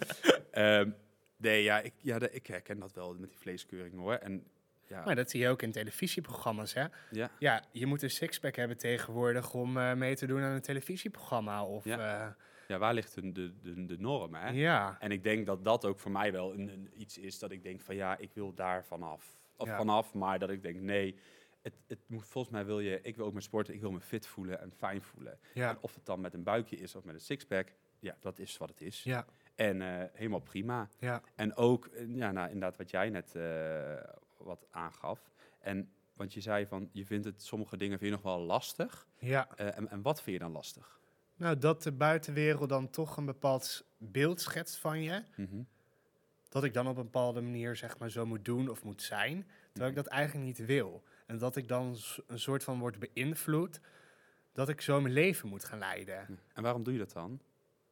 Ehm, nee, ja, ik, ja de- ik herken dat wel met die vleeskeuring hoor. En ja, Maar dat zie je ook in televisieprogramma's, hè? ja, Ja, je moet een sixpack hebben tegenwoordig om eh, mee te doen aan een televisieprogramma. Of, Ja. ja. Ja, waar ligt de, de, de, norm, hè? ja. En ik denk dat dat ook voor mij wel een, een iets is dat ik denk van ja, ik wil daar vanaf. Of Ja. vanaf, maar dat ik denk nee, het, het moet, volgens mij wil je, ik wil ook met sporten, ik wil me fit voelen en fijn voelen. Ja. En of het dan met een buikje is of met een sixpack, ja, dat is wat het is. Ja. En eh, helemaal prima. Ja. En ook, eh, ja, nou, inderdaad, wat jij net eh, wat aangaf. En want je zei van, je vindt het sommige dingen vind je nog wel lastig. ja. En, en wat vind je dan lastig? Nou, dat de buitenwereld dan toch een bepaald beeld schetst van je. Mhm. Dat ik dan op een bepaalde manier zeg maar zo moet doen of moet zijn. Terwijl ik dat eigenlijk niet wil. En dat ik dan een soort van word beïnvloed. Dat ik zo mijn leven moet gaan leiden. En waarom doe je dat dan?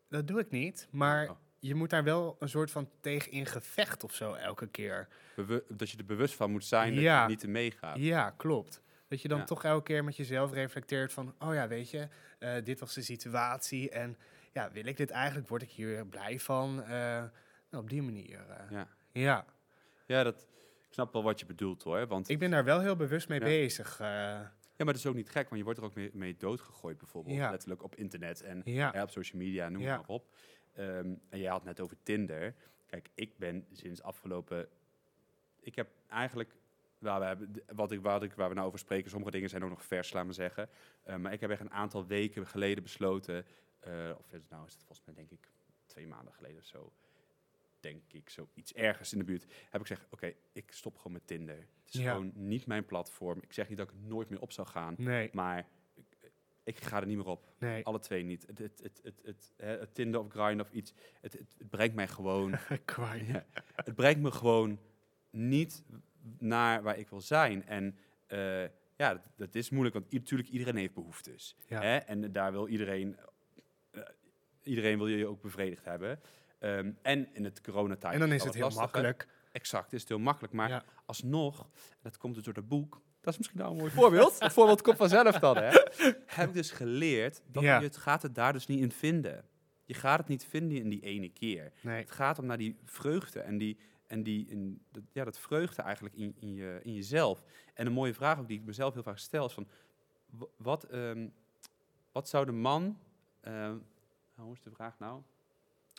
Dat doe ik niet. Maar Oh. je moet daar wel een soort van tegen in gevecht of zo elke keer. Bewu- dat je er bewust van moet zijn dat Ja. je niet te meegaat. Ja, klopt. Dat je dan Ja. toch elke keer met jezelf reflecteert van... oh ja, weet je, eh, dit was de situatie en ja, wil ik dit eigenlijk? Word ik hier blij van? Eh, nou, op die manier. eh. Ja. ja, Ja, dat, ik snap wel wat je bedoelt hoor. Want, ik ben daar wel heel bewust mee Ja. bezig. ja, maar dat is ook niet gek, want je wordt er ook mee, mee doodgegooid bijvoorbeeld. Ja. Letterlijk op internet en ja, op social media, noem maar op. Ehm, en jij had net over Tinder. Kijk, ik ben sinds afgelopen... Ik heb eigenlijk... Waar we, hebben, wat ik, wat ik, waar we nou over spreken, sommige dingen zijn ook nog vers, laat me zeggen. Eh, maar ik heb echt een aantal weken geleden besloten... eh, of is het nou is het volgens mij denk ik twee maanden geleden of zo... Denk ik, zo iets ergens in de buurt. Heb ik gezegd, oké, ik stop gewoon met Tinder. Het is Ja. gewoon niet mijn platform. Ik zeg niet dat ik nooit meer op zou gaan. nee, Maar ik, ik ga er niet meer op. nee. Alle twee niet. Het, het, het, het, het, hè, het Tinder of Grind of iets. Het, het, het brengt mij gewoon. *laughs* Ja, het brengt me gewoon niet naar waar ik wil zijn. En eh, ja, dat, dat is moeilijk, want natuurlijk iedereen heeft behoeftes. Ja. Hè? En daar wil iedereen. eh, iedereen wil je ook bevredigd hebben. Ehm, en in het coronatijd. En dan is het heel makkelijk exact, is het heel makkelijk. Maar Ja. alsnog, dat komt dus door dat boek, dat is misschien nou een mooi *laughs* voorbeeld. Het voorbeeld komt vanzelf dan, hè. *laughs* Heb ik dus geleerd dat Ja. je het gaat het daar dus niet in vinden. Je gaat het niet vinden in die ene keer. Nee. Het gaat om naar die vreugde en die, en die in, dat, ja, dat vreugde eigenlijk in, in, je, in jezelf. En een mooie vraag ook die ik mezelf heel vaak stel is van, wat, ehm, wat zou de man, ehm, hoe is de vraag nou?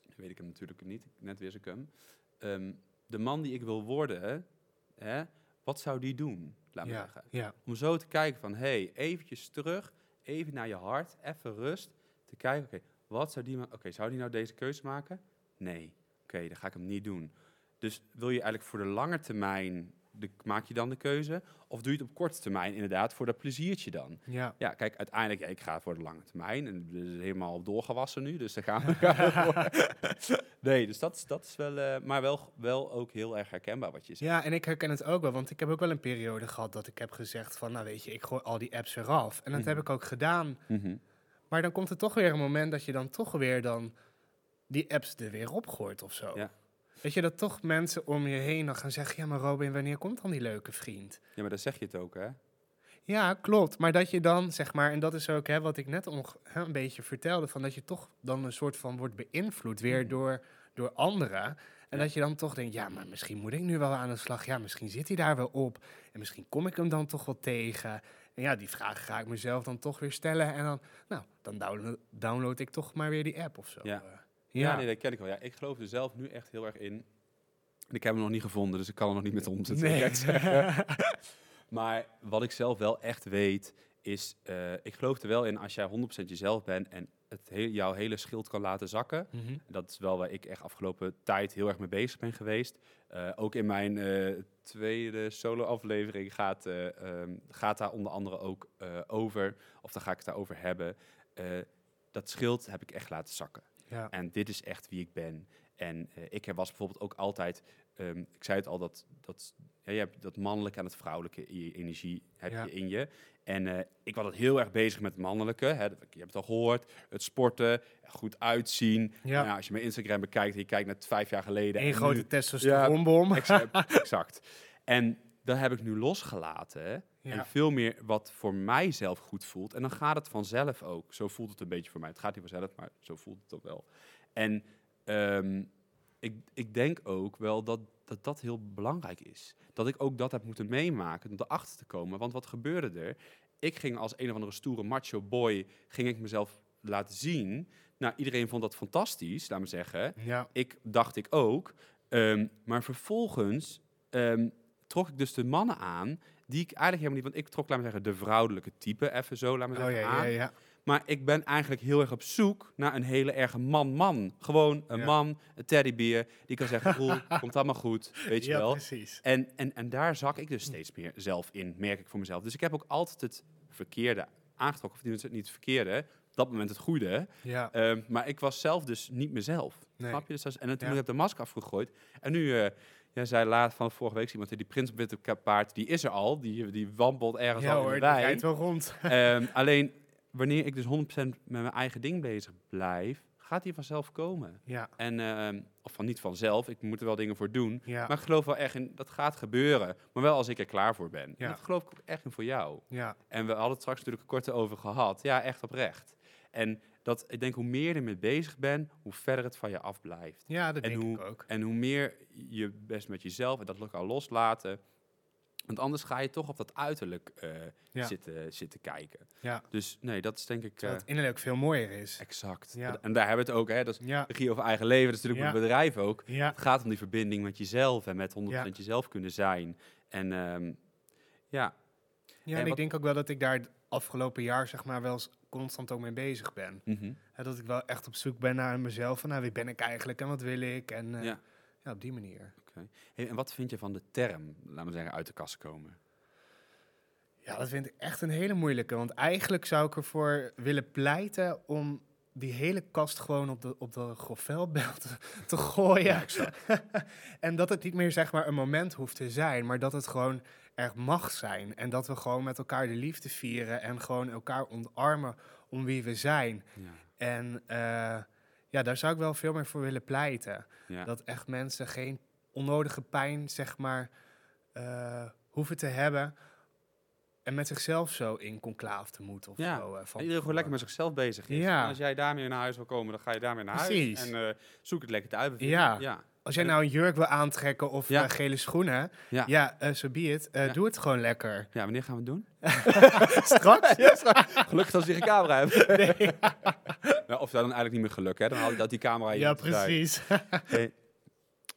Nu weet ik hem natuurlijk niet, net wist ik hem. De man die ik wil worden, hè, wat zou die doen? Laat me Ja. zeggen. Ja. Om zo te kijken van, hé, hey, eventjes terug, even naar je hart, even rust. Te kijken, oké, wat zou die, oké, zou die nou deze keuze maken? Nee, oké, dan ga ik hem niet doen. Dus wil je eigenlijk voor de lange termijn, de, maak je dan de keuze? Of doe je het op korte termijn inderdaad, voor dat pleziertje dan? Ja. Ja, kijk, uiteindelijk, ja, ik ga voor de lange termijn. En het is helemaal doorgewassen nu, dus daar gaan we, *laughs* gaan we. *laughs* Nee, dus dat, is- dat is wel, eh, maar wel, wel ook heel erg herkenbaar wat je zegt. Ja, en ik herken het ook wel, want ik heb ook wel een periode gehad dat ik heb gezegd van, nou weet je, ik gooi al die apps eraf. En dat Mhm. heb ik ook gedaan. Mhm. Maar dan komt er toch weer een moment dat je dan toch weer dan die apps er weer opgooit of zo. Ja. Weet je, dat toch mensen om je heen dan gaan zeggen, ja maar Robin, wanneer komt dan die leuke vriend? Ja, maar dan zeg je het ook, hè? Ja, klopt. Maar dat je dan, zeg maar, en dat is ook hè, wat ik net onge- hè, een beetje vertelde, van dat je toch dan een soort van wordt beïnvloed weer Mhm. door, door anderen. En Ja. dat je dan toch denkt, ja, maar misschien moet ik nu wel aan de slag. Ja, misschien zit hij daar wel op. En misschien kom ik hem dan toch wel tegen. En ja, die vraag ga ik mezelf dan toch weer stellen. En dan, nou, dan download, download ik toch maar weer die app of zo. Ja. Ja, nee, dat ken ik wel. Ja, ik geloof er zelf nu echt heel erg in. En ik heb hem nog niet gevonden, dus ik kan er nog niet met omzetten. Nee. *laughs* maar wat ik zelf wel echt weet, is... eh, ik geloof er wel in als jij 100% jezelf bent en het heel, jouw hele schild kan laten zakken. Mhm. Dat is wel waar ik echt afgelopen tijd heel erg mee bezig ben geweest. Eh, ook in mijn eh, tweede solo-aflevering gaat, eh, ehm, gaat daar onder andere ook over. Of dan ga ik het daarover hebben. Dat schild heb ik echt laten zakken. Ja. En dit is echt wie ik ben. En eh, ik was bijvoorbeeld ook altijd, ehm, ik zei het al, dat, dat, ja, je hebt dat mannelijke en het vrouwelijke energie heb Ja. je in je. En eh, ik was altijd heel erg bezig met het mannelijke. Hè. Je hebt het al gehoord, het sporten, goed uitzien. Ja. Nou ja, als je mijn Instagram bekijkt je kijkt naar vijf jaar geleden. Eén en grote testosteronbom. Exact, *laughs* exact. En dat heb ik nu losgelaten. Ja. En veel meer wat voor mijzelf goed voelt. En dan gaat het vanzelf ook. Zo voelt het een beetje voor mij. Het gaat niet vanzelf, maar zo voelt het ook wel. En ehm, ik, ik denk ook wel dat, dat dat heel belangrijk is. Dat ik ook dat heb moeten meemaken om erachter te komen. Want wat gebeurde er? Ik ging als een of andere stoere macho boy, ging ik mezelf laten zien. Nou, iedereen vond dat fantastisch, laat me zeggen Ja. ik dacht ik ook. Ehm, maar vervolgens ehm, trok ik dus de mannen aan die ik eigenlijk helemaal niet... Want ik trok, laat me zeggen, de vrouwelijke type even zo, laat me Oh zeggen, ja, aan. ja, ja. Maar ik ben eigenlijk heel erg op zoek naar een hele erge man-man. Gewoon een Ja. man, een teddybeer, die kan zeggen, roel, *laughs* komt allemaal goed, weet je ja, wel. precies. En, en, en daar zak ik dus steeds meer zelf in, merk ik voor mezelf. Dus ik heb ook altijd het verkeerde aangetrokken, of niet niet het verkeerde, op dat moment het goede. Ja. Ehm, maar ik was zelf dus niet mezelf. Nee. Snap je? Dus dat is- en toen heb ik de masker afgegooid. En nu, eh jij zei laat van vorige week, iemand die prins witte ka- paard, die is er al. Die, die wampelt ergens Ja al in hoor, de wei. rijdt wel rond. *laughs* Ehm, alleen, wanneer ik dus 100% met mijn eigen ding bezig blijf, gaat die vanzelf komen. Ja, En, ehm, of van niet vanzelf, ik moet er wel dingen voor doen. ja, Maar ik geloof wel echt in, dat gaat gebeuren. Maar wel als ik er klaar voor ben. Ja. En dat geloof ik ook echt in voor jou. ja. En we hadden het straks natuurlijk een korte over gehad. Ja, echt oprecht. En dat, ik denk, hoe meer je ermee bezig bent, hoe verder het van je afblijft. Ja, dat En denk hoe- ik ook. En hoe meer je best met jezelf en dat al loslaten. Want anders ga je toch op dat uiterlijk eh, Ja. zitten, zitten kijken. Ja. Dus nee, dat is denk ik Terwijl eh, het innerlijk veel mooier is. exact. Ja. En daar hebben we het ook, hè, dat is Ja, regie over eigen leven. Dat is natuurlijk met bedrijf ook. ja, Het gaat om die verbinding met jezelf en met 100% Ja. jezelf kunnen zijn. En ehm, ja, ja. En En ik denk ook wel dat ik daar het afgelopen jaar zeg maar wel eens constant ook mee bezig ben. mhm. Dat ik wel echt op zoek ben naar mezelf. Van nou, wie ben ik eigenlijk en wat wil ik? En eh, ja. ja, op die manier. Hey, en wat vind je van de term, laten we zeggen, uit de kast komen? Ja, dat vind ik echt een hele moeilijke. Want eigenlijk zou ik ervoor willen pleiten om die hele kast gewoon op de, op de *laughs* te, te gooien. *laughs* en dat het niet meer zeg maar een moment hoeft te zijn, maar dat het gewoon er mag zijn. En dat we gewoon met elkaar de liefde vieren en gewoon elkaar omarmen om wie we zijn. Ja. En eh, ja, daar zou ik wel veel meer voor willen pleiten. Ja. Dat echt mensen geen onnodige pijn, zeg maar, uh, hoeven te hebben. En met zichzelf zo in conclave te moeten. Of ja, zo, uh, van iedereen gewoon lekker met zichzelf bezig is. Ja. En als jij daarmee naar huis wil komen, dan ga je daarmee naar huis. En zoek het lekker uit. Ja. ja. Als jij nou een jurk wil aantrekken of ja. gele schoenen, ja, ja uh, so be it. Uh, Doe het gewoon lekker. Ja, wanneer gaan we het doen? *laughs* *laughs* straks? Gelukkig als we die camera hebben. *laughs* Nee. nou, of dan eigenlijk niet meer geluk, hè? Dan haal je dat die camera Ja, precies. Oké,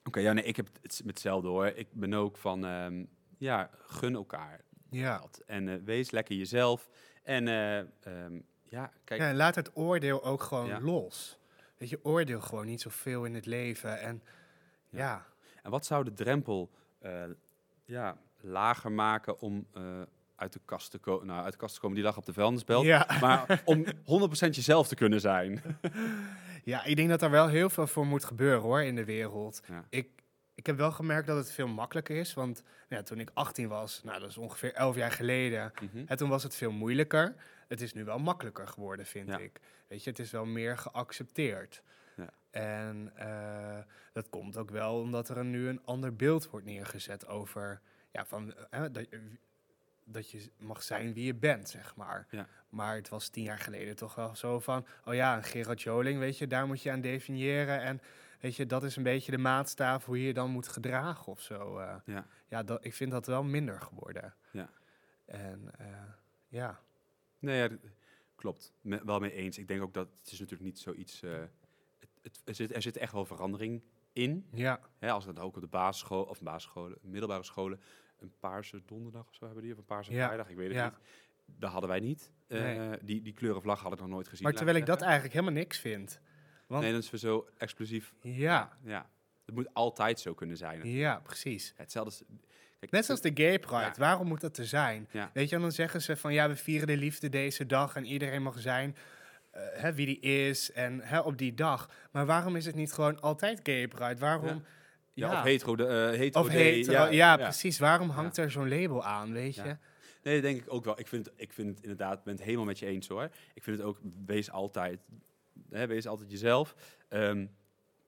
okay, ja, nee, ik heb het met hetzelfde hoor. Ik ben ook van, um, ja, gun elkaar. Ja. En wees lekker jezelf. En um, ja, kijk. Ja, laat het oordeel ook gewoon los. Weet je, oordeel gewoon niet zoveel in het leven. En ja. En wat zou de drempel uh, ja, lager maken om uh, uit de kast te komen? Nou, uit de kast te komen, die lag op de vuilnisbelt. Ja. Maar *laughs* om 100% jezelf te kunnen zijn. *laughs* Ja, ik denk dat er wel heel veel voor moet gebeuren hoor in de wereld. Ja. Ik, ik heb wel gemerkt dat het veel makkelijker is. Want ja, toen ik 18 was, nou dat is ongeveer 11 jaar geleden. Mm en toen was het veel moeilijker. Het is nu wel makkelijker geworden, vind ik. Weet je, het is wel meer geaccepteerd. Ja. En uh, dat komt ook wel omdat er nu een ander beeld wordt neergezet over ja, van, uh, dat, dat je mag zijn wie je bent, zeg maar. Ja. Maar het was tien jaar geleden toch wel zo van, oh ja, een Gerard Joling, weet je, daar moet je aan definiëren. En weet je, dat is een beetje de maatstaaf hoe je je dan moet gedragen of zo. Uh, ja, ja dat, ik vind dat wel minder geworden. Ja. En ja. Nee, ja, klopt. Me, wel mee eens. Ik denk ook dat het is natuurlijk niet zoiets... Uh, het, er, zit, er zit echt wel verandering in. Ja. Hè, als we dan ook op de basisschool, of basisscholen, middelbare scholen, een paarse donderdag of zo hebben die, of een paarse ja. vrijdag, ik weet het ja. niet. Dat hadden wij niet. Uh, die, die kleurenvlag had ik nog nooit gezien. Maar terwijl ik dat eigenlijk helemaal niks vind. Want nee, dat is we zo explosief. Ja. Ja. Het moet altijd zo kunnen zijn. Ja, precies. Hetzelfde. Kijk, Net zoals de gay pride. Waarom moet dat er zijn? Ja. Weet je, dan zeggen ze van ja, we vieren de liefde deze dag en iedereen mag zijn hè, wie die is en hè, op die dag. Maar waarom is het niet gewoon altijd gay pride? Waarom... Ja, of hetero, de, uh, hetero, of hetero ja, precies. Waarom hangt er zo'n label aan, weet je? Nee, dat denk ik ook wel. Ik vind, ik vind het inderdaad, ben het helemaal met je eens hoor. Ik vind het ook, wees altijd, hè, wees altijd jezelf. Um,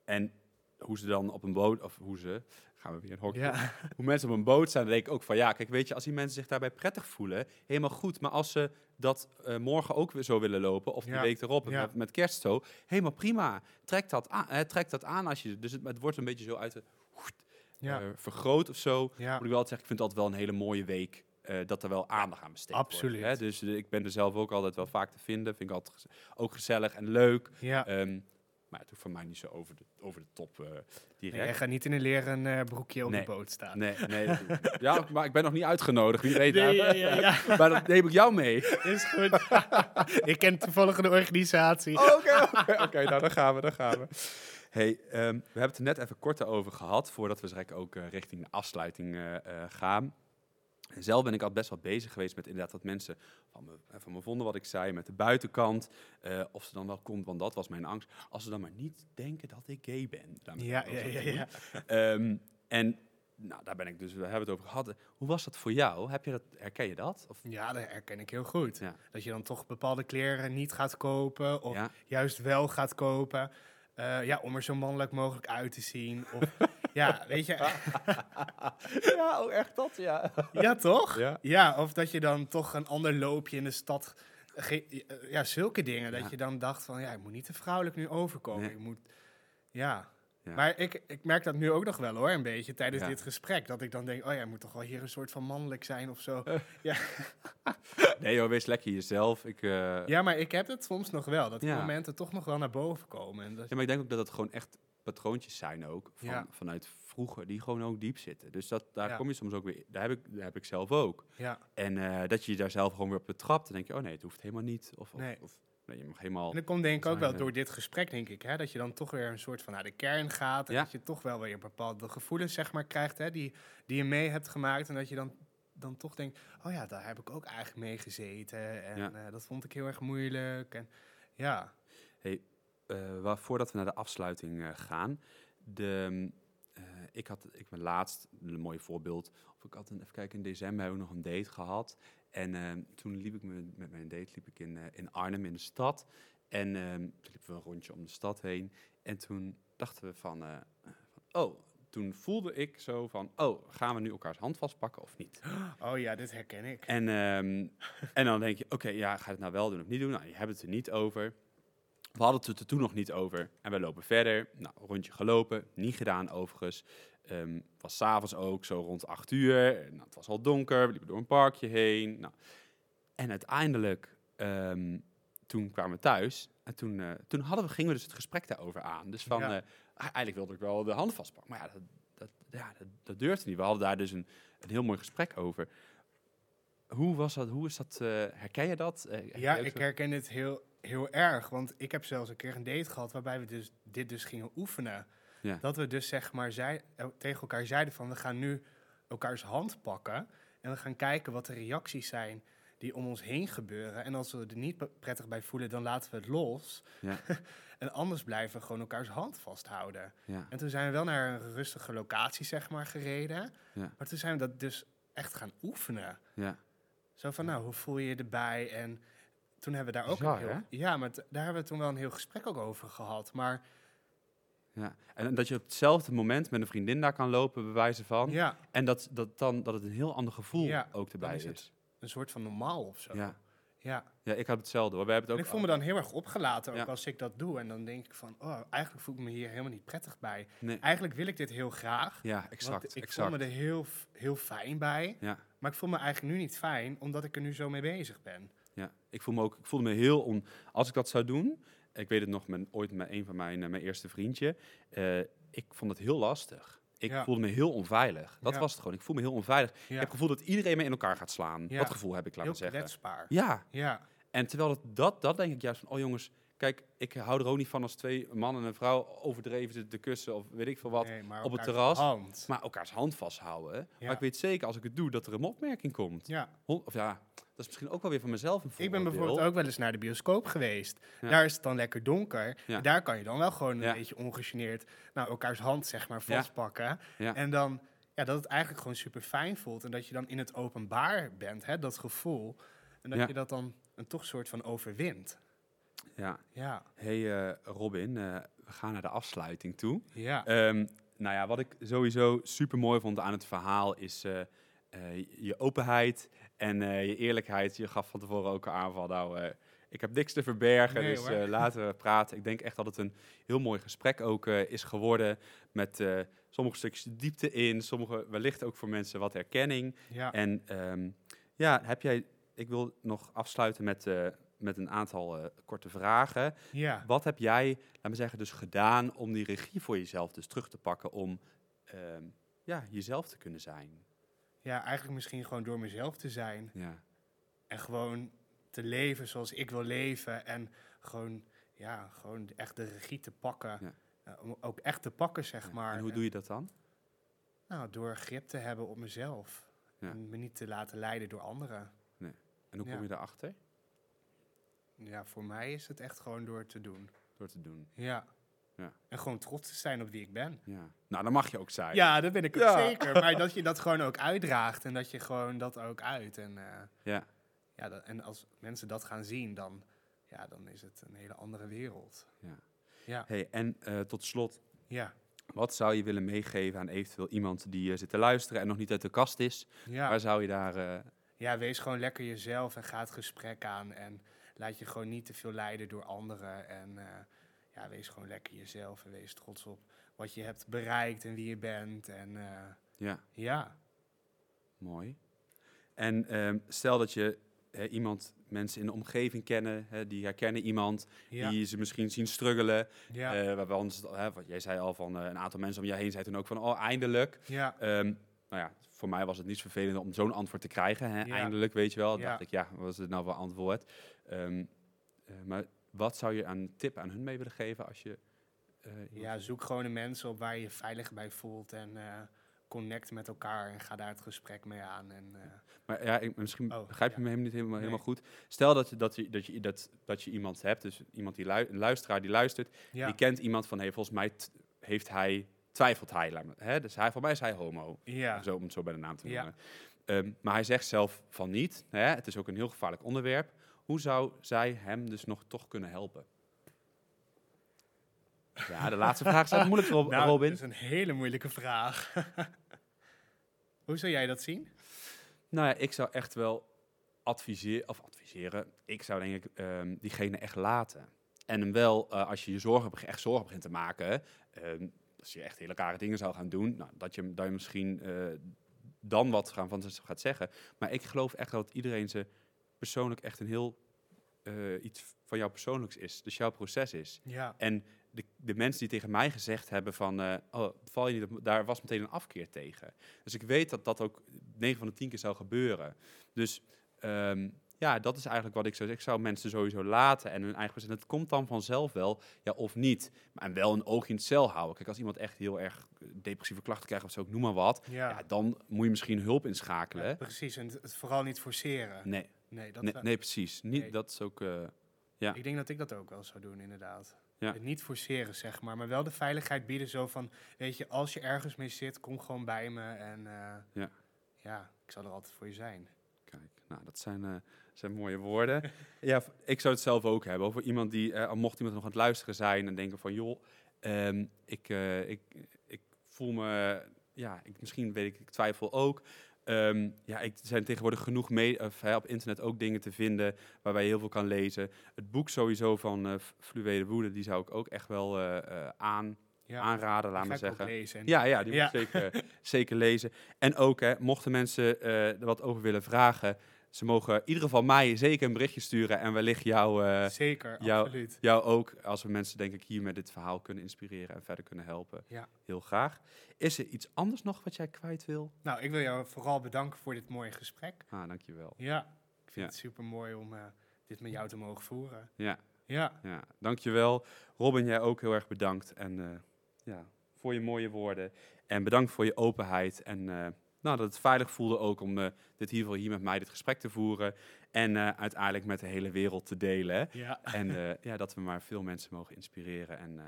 en hoe ze dan op een boot, of hoe ze, gaan we weer een hokje, ja. hoe mensen op een boot zijn, dan denk ik ook van, ja, kijk, weet je, als die mensen zich daarbij prettig voelen, helemaal goed. Maar als ze dat uh, morgen ook weer zo willen lopen, of de week erop, met, met, kerst zo, helemaal prima. Trek dat aan, hè, trek dat aan als je, dus het, het wordt een beetje zo uit de, uh, vergroot of zo. Moet ik wel zeggen, ik vind het altijd wel een hele mooie week. Uh, dat er wel aandacht aan besteed Absoluut. wordt. Hè? Dus ik ben er zelf ook altijd wel vaak te vinden. Vind ik altijd ook gezellig en leuk. Ja. Um, maar het hoeft voor mij niet zo over de, over de top uh, direct. Nee, jij gaat niet in een leren uh, broekje op de boot staan. Nee, nee. ja, maar ik ben nog niet uitgenodigd. Wie weet nee, ja, ja, ja. *laughs* maar dan neem ik jou mee. Is goed. *laughs* ik ken toevallig een organisatie. Oh, oké, oké, oké. nou dan gaan we, dan gaan we. Hey, um, we hebben het er net even kort over gehad, voordat we direct ook uh, richting de afsluiting gaan zelf ben ik altijd best wel bezig geweest met inderdaad dat mensen van me, eh, van me vonden wat ik zei, met de buitenkant. Uh, of ze dan wel komt, want dat was mijn angst. Als ze dan maar niet denken dat ik gay ben. Ja, ja, ja, ja. Um, en nou, daar ben ik dus, we hebben het over gehad. Hoe was dat voor jou? Heb je dat, herken je dat? Of? Ja, dat herken ik heel goed. Ja. Dat je dan toch bepaalde kleren niet gaat kopen of juist wel gaat kopen. Uh, ja, om er zo mannelijk mogelijk uit te zien. Of, *laughs* ja, weet je. *laughs* ja, ook oh, echt dat, ja. ja, toch? Ja. ja, of dat je dan toch een ander loopje in de stad... Ja, zulke dingen. Dat je dan dacht van, ja, ik moet niet te vrouwelijk nu overkomen. Ik moet, ja... Maar ik, ik merk dat nu ook nog wel hoor, een beetje tijdens dit gesprek. Dat ik dan denk, oh ja, moet toch wel hier een soort van mannelijk zijn of zo. *laughs* ja. nee joh, wees lekker jezelf. Ik, uh... Ja, maar ik heb het soms nog wel. Dat die momenten toch nog wel naar boven komen. En dat... Ja, maar ik denk ook dat het gewoon echt patroontjes zijn ook. Van, Vanuit vroeger, die gewoon ook diep zitten. Dus dat, daar kom je soms ook weer, daar heb ik, daar heb ik zelf ook. Ja. En uh, dat je je daar zelf gewoon weer op betrapt. Dan denk je, oh nee, het hoeft helemaal niet. Of, nee. of, Nee, je mag helemaal. En dat komt denk ik ook wel door dit gesprek, denk ik, hè, dat je dan toch weer een soort van naar de kern gaat. En dat je toch wel weer bepaalde gevoelens, zeg maar, krijgt, hè, die, die je mee hebt gemaakt. En dat je dan, dan toch denkt, oh ja, daar heb ik ook eigenlijk mee gezeten. En uh, dat vond ik heel erg moeilijk. En ja. Hey, uh, voordat we naar de afsluiting uh, gaan, de, ik had, ik ben laatst, een mooi voorbeeld, of ik had een, even kijken, in december hebben we nog een date gehad. En uh, toen liep ik met, met mijn date liep ik in, in Arnhem in de stad. En uh, toen liepen we een rondje om de stad heen. En toen dachten we van, van oh, toen voelde ik zo van, oh, gaan we nu elkaars hand vastpakken of niet? *gasps* Oh ja, dit herken ik. En, ehm, en dan denk je, oké, ja, ga je het nou wel doen of niet doen? Nou, je hebt het er niet over. We hadden het er toen nog niet over. En we lopen verder. Nou, rondje gelopen. Niet gedaan overigens. Um, was s'avonds ook, zo rond acht uur. Nou, het was al donker. We liepen door een parkje heen. Nou, en uiteindelijk, ehm, toen kwamen we thuis. En toen, uh, toen hadden we, gingen we dus het gesprek daarover aan. Dus van, ja. uh, eigenlijk wilde ik wel de hand vastpakken. Maar ja, dat, dat, ja, dat, dat durfde niet. We hadden daar dus een, een heel mooi gesprek over. Hoe was dat? Hoe is dat? Uh, herken je dat? ja, ik herken het heel, heel erg. Want ik heb zelfs een keer een date gehad waarbij we dus, dit dus gingen oefenen. Ja. Dat we dus zeg maar zei, tegen elkaar zeiden van we gaan nu elkaars hand pakken. En we gaan kijken wat de reacties zijn die om ons heen gebeuren. En als we er niet prettig bij voelen, dan laten we het los. Ja. *laughs* en anders blijven we gewoon elkaars hand vasthouden. Ja. En toen zijn we wel naar een rustige locatie, zeg maar, gereden. Ja. Maar toen zijn we dat dus echt gaan oefenen. Ja. Zo van, nou, hoe voel je je erbij? En toen hebben we daar ook een heel... Ja, maar daar hebben we toen wel een heel gesprek ook over gehad. Maar... Ja, en dat je op hetzelfde moment met een vriendin daar kan lopen, bewijzen van. Ja. En dat, dat, dan, dat het een heel ander gevoel ja, ook erbij is. is een soort van normaal of zo. Ja. Ja. ja, ik heb hetzelfde hoor. We hebben het ook ik voel me dan heel erg opgelaten ook als ik dat doe. En dan denk ik van, oh, eigenlijk voel ik me hier helemaal niet prettig bij. Nee. Eigenlijk wil ik dit heel graag. Ja, exact. ik exact. voel me er heel, heel fijn bij. Ja. Maar ik voel me eigenlijk nu niet fijn, omdat ik er nu zo mee bezig ben. Ja, ik voel me ook, ik voelde me heel on... Als ik dat zou doen, ik weet het nog met, ooit met een van mijn, uh, mijn eerste vriendje. Uh, ik vond het heel lastig. Ik voelde me heel onveilig. Dat was het gewoon. Ik voel me heel onveilig. Ik heb het gevoel dat iedereen me in elkaar gaat slaan. Dat gevoel heb ik, laten zeggen. Kwetsbaar. Ja. ja. En terwijl het, dat, dat denk ik juist van, oh jongens, kijk, ik hou er ook niet van als twee man en een vrouw overdreven te kussen of weet ik veel wat op het terras. Hand. Maar elkaars hand vasthouden. Maar ik weet zeker als ik het doe dat er een opmerking komt. Ja. Of ja, dat is misschien ook wel weer van mezelf een Ik ben bijvoorbeeld ook wel eens naar de bioscoop geweest. Daar is het dan lekker donker. Daar kan je dan wel gewoon een beetje ongegeneerd nou, elkaars hand zeg maar vastpakken. En dan ja, dat het eigenlijk gewoon super fijn voelt. En dat je dan in het openbaar bent, hè, dat gevoel. En dat je dat dan een toch soort van overwint. Ja. ja. Hey uh, Robin, uh, we gaan naar de afsluiting toe. Ja. Um, nou ja, wat ik sowieso super mooi vond aan het verhaal is uh, je openheid en je eerlijkheid. Je gaf van tevoren ook aan van nou, ik heb niks te verbergen, nee, dus laten we praten. Ik denk echt dat het een heel mooi gesprek ook is geworden met sommige stukjes diepte in, sommige wellicht ook voor mensen wat herkenning. Ja. En um, ja, heb jij, ik wil nog afsluiten met met een aantal korte vragen. Ja. Wat heb jij, laat me zeggen, dus gedaan om die regie voor jezelf dus terug te pakken om uh, ja, jezelf te kunnen zijn? Ja, eigenlijk misschien gewoon door mezelf te zijn. Ja. En gewoon te leven zoals ik wil leven. En gewoon, ja, gewoon echt de regie te pakken. Ja. Uh, om ook echt te pakken, zeg maar. En hoe doe je dat dan? Nou, door grip te hebben op mezelf. En me niet te laten leiden door anderen. Nee. En hoe kom je daarachter? Ja, voor mij is het echt gewoon door te doen. Door te doen. Ja. Ja. En gewoon trots te zijn op wie ik ben. Ja. Nou, dan mag je ook zijn. Ja, dat ben ik ook zeker. Maar dat je *laughs* dat gewoon ook uitdraagt en dat je gewoon dat ook uit. En, uh, ja. Ja, dat, en als mensen dat gaan zien, dan, ja, dan is het een hele andere wereld. Ja. ja. Hey, en uh, tot slot. Ja. Wat zou je willen meegeven aan eventueel iemand die uh, zit te luisteren en nog niet uit de kast is? Ja. Waar zou je daar... Ja, wees gewoon lekker jezelf en ga het gesprek aan. En laat je gewoon niet te veel leiden door anderen. En ja, wees gewoon lekker jezelf en wees trots op wat je hebt bereikt en wie je bent. En uh, ja. ja. Mooi. En um, stel dat je iemand, mensen in de omgeving kennen, die herkennen iemand, die ze misschien zien struggelen. Ja. Uh, ons, wat jij zei al van een aantal mensen om je heen zei toen ook van, oh, eindelijk. Ja. Um, nou ja, voor mij was het niet vervelend om zo'n antwoord te krijgen. Hè? Eindelijk, weet je wel. Ja. dacht ik, ja, wat is het nou voor antwoord? Um, uh, maar wat zou je aan tip aan hun mee willen geven als je... Uh, ja, zoek gewoon de mensen op waar je je veilig bij voelt en uh, connect met elkaar en ga daar het gesprek mee aan. En, maar ja, ik, misschien oh, begrijp je me helemaal niet helemaal, helemaal goed. Stel dat, je, dat, je, dat, je, dat, dat je iemand hebt, dus iemand die lu een luisteraar die luistert, die kent iemand van, hey, volgens mij heeft hij twijfelt hij. Hè? Dus hij, voor mij is hij homo. Ja. Zo, om het zo bij de naam te noemen. Um, maar hij zegt zelf van niet. Hè? Het is ook een heel gevaarlijk onderwerp. Hoe zou zij hem dus nog toch kunnen helpen? Ja, de laatste vraag staat moeilijk, Rob, nou, Robin. Dat is een hele moeilijke vraag. *laughs* Hoe zou jij dat zien? Nou ja, ik zou echt wel adviseren, of adviseren, ik zou denk ik um, diegene echt laten. En hem wel, uh, als je je zorgen, echt zorgen begint te maken, um, als je echt hele rare dingen zou gaan doen, nou, dat, je, dat je misschien uh, dan wat gaan van gaat zeggen. Maar ik geloof echt dat iedereen ze persoonlijk echt een heel uh, iets van jou persoonlijks is. Dus jouw proces is. Ja. En de, de mensen die tegen mij gezegd hebben van, uh, oh, val je niet op, daar was meteen een afkeer tegen. Dus ik weet dat dat ook 9 van de 10 keer zou gebeuren. Dus um, ja, dat is eigenlijk wat ik zou zeggen. Ik zou mensen sowieso laten en hun eigen proces. Het komt dan vanzelf wel, ja, of niet. Maar en wel een oog in het cel houden. Kijk, als iemand echt heel erg depressieve klachten krijgt of zo, ik noem maar wat. Ja. ja dan moet je misschien hulp inschakelen. Ja, precies, en het vooral niet forceren. Nee, nee, dat, nee, nee precies. Niet, nee. Dat is ook... Uh, ja. Ik denk dat ik dat ook wel zou doen, inderdaad. Ja. Het niet forceren, zeg maar. Maar wel de veiligheid bieden zo van... Weet je, als je ergens mee zit, kom gewoon bij me. En uh, ja. ja, ik zal er altijd voor je zijn. Kijk, nou, dat zijn, uh, zijn mooie woorden. *laughs* ja, ik zou het zelf ook hebben. Over iemand die, uh, al mocht iemand nog aan het luisteren zijn... en denken van, joh, um, ik, ik, ik voel me... Ja, ik, misschien weet ik, ik twijfel ook... Um, ja, ik, er zijn tegenwoordig genoeg mee, of, op internet ook dingen te vinden waarbij je heel veel kan lezen. Het boek sowieso van uh, Fluwele Woede, die zou ik ook echt wel uh, uh, aan, ja, aanraden, laat maar zeggen. Lezen. Ja, ja, die ja. moet ik zeker, *laughs* zeker lezen. En ook, hè, mochten mensen er wat over willen vragen, ze mogen in ieder geval mij zeker een berichtje sturen en wellicht jou, uh, zeker, jou, absoluut. jou ook, als we mensen denk ik hier met dit verhaal kunnen inspireren en verder kunnen helpen. Ja. Heel graag. Is er iets anders nog wat jij kwijt wil? Nou, ik wil jou vooral bedanken voor dit mooie gesprek. Ah, dankjewel. Ja, ik vind Ja. het super mooi om uh, dit met jou te mogen voeren. Ja, Ja, ja, dankjewel. Robin, jij ook heel erg bedankt en uh, ja, voor je mooie woorden. En bedankt voor je openheid en nou, dat het veilig voelde ook om uh, dit hier, hier met mij dit gesprek te voeren. En uh, uiteindelijk met de hele wereld te delen. ja. *laughs* En uh, ja, dat we maar veel mensen mogen inspireren. En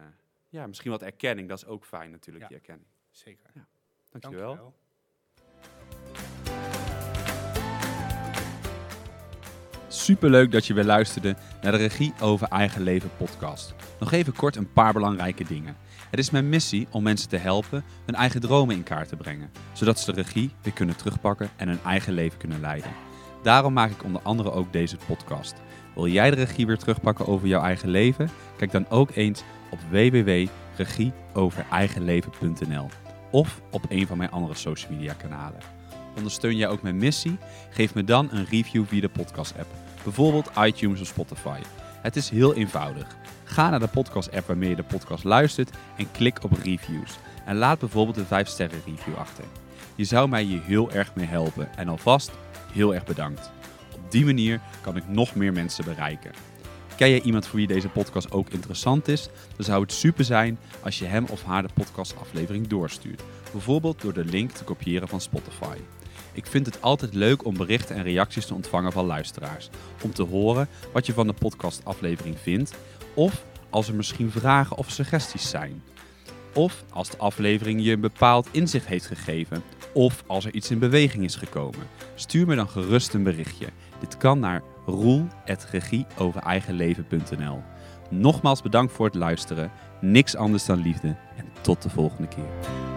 ja, misschien wat erkenning, dat is ook fijn natuurlijk, Ja. die erkenning. zeker. Ja. Dankjewel. Dankjewel. Superleuk dat je weer luisterde naar de Regie over Eigen Leven podcast. Nog even kort een paar belangrijke dingen. Het is mijn missie om mensen te helpen hun eigen dromen in kaart te brengen, zodat ze de regie weer kunnen terugpakken en hun eigen leven kunnen leiden. Daarom maak ik onder andere ook deze podcast. Wil jij de regie weer terugpakken over jouw eigen leven? Kijk dan ook eens op www.regieovereigenleven.nl of op een van mijn andere social media kanalen. Ondersteun jij ook mijn missie? Geef me dan een review via de podcast app, bijvoorbeeld iTunes of Spotify. Het is heel eenvoudig. Ga naar de podcast-app waarmee je de podcast luistert en klik op reviews. En laat bijvoorbeeld een 5-sterren review achter. Je zou mij hier heel erg mee helpen en alvast heel erg bedankt. Op die manier kan ik nog meer mensen bereiken. Ken je iemand voor wie deze podcast ook interessant is? Dan zou het super zijn als je hem of haar de podcastaflevering doorstuurt. Bijvoorbeeld door de link te kopiëren van Spotify. Ik vind het altijd leuk om berichten en reacties te ontvangen van luisteraars. Om te horen wat je van de podcastaflevering vindt. Of als er misschien vragen of suggesties zijn. Of als de aflevering je een bepaald inzicht heeft gegeven. Of als er iets in beweging is gekomen. Stuur me dan gerust een berichtje. Dit kan naar roel.regieovereigenleven.nl Nogmaals bedankt voor het luisteren. Niks anders dan liefde. En tot de volgende keer.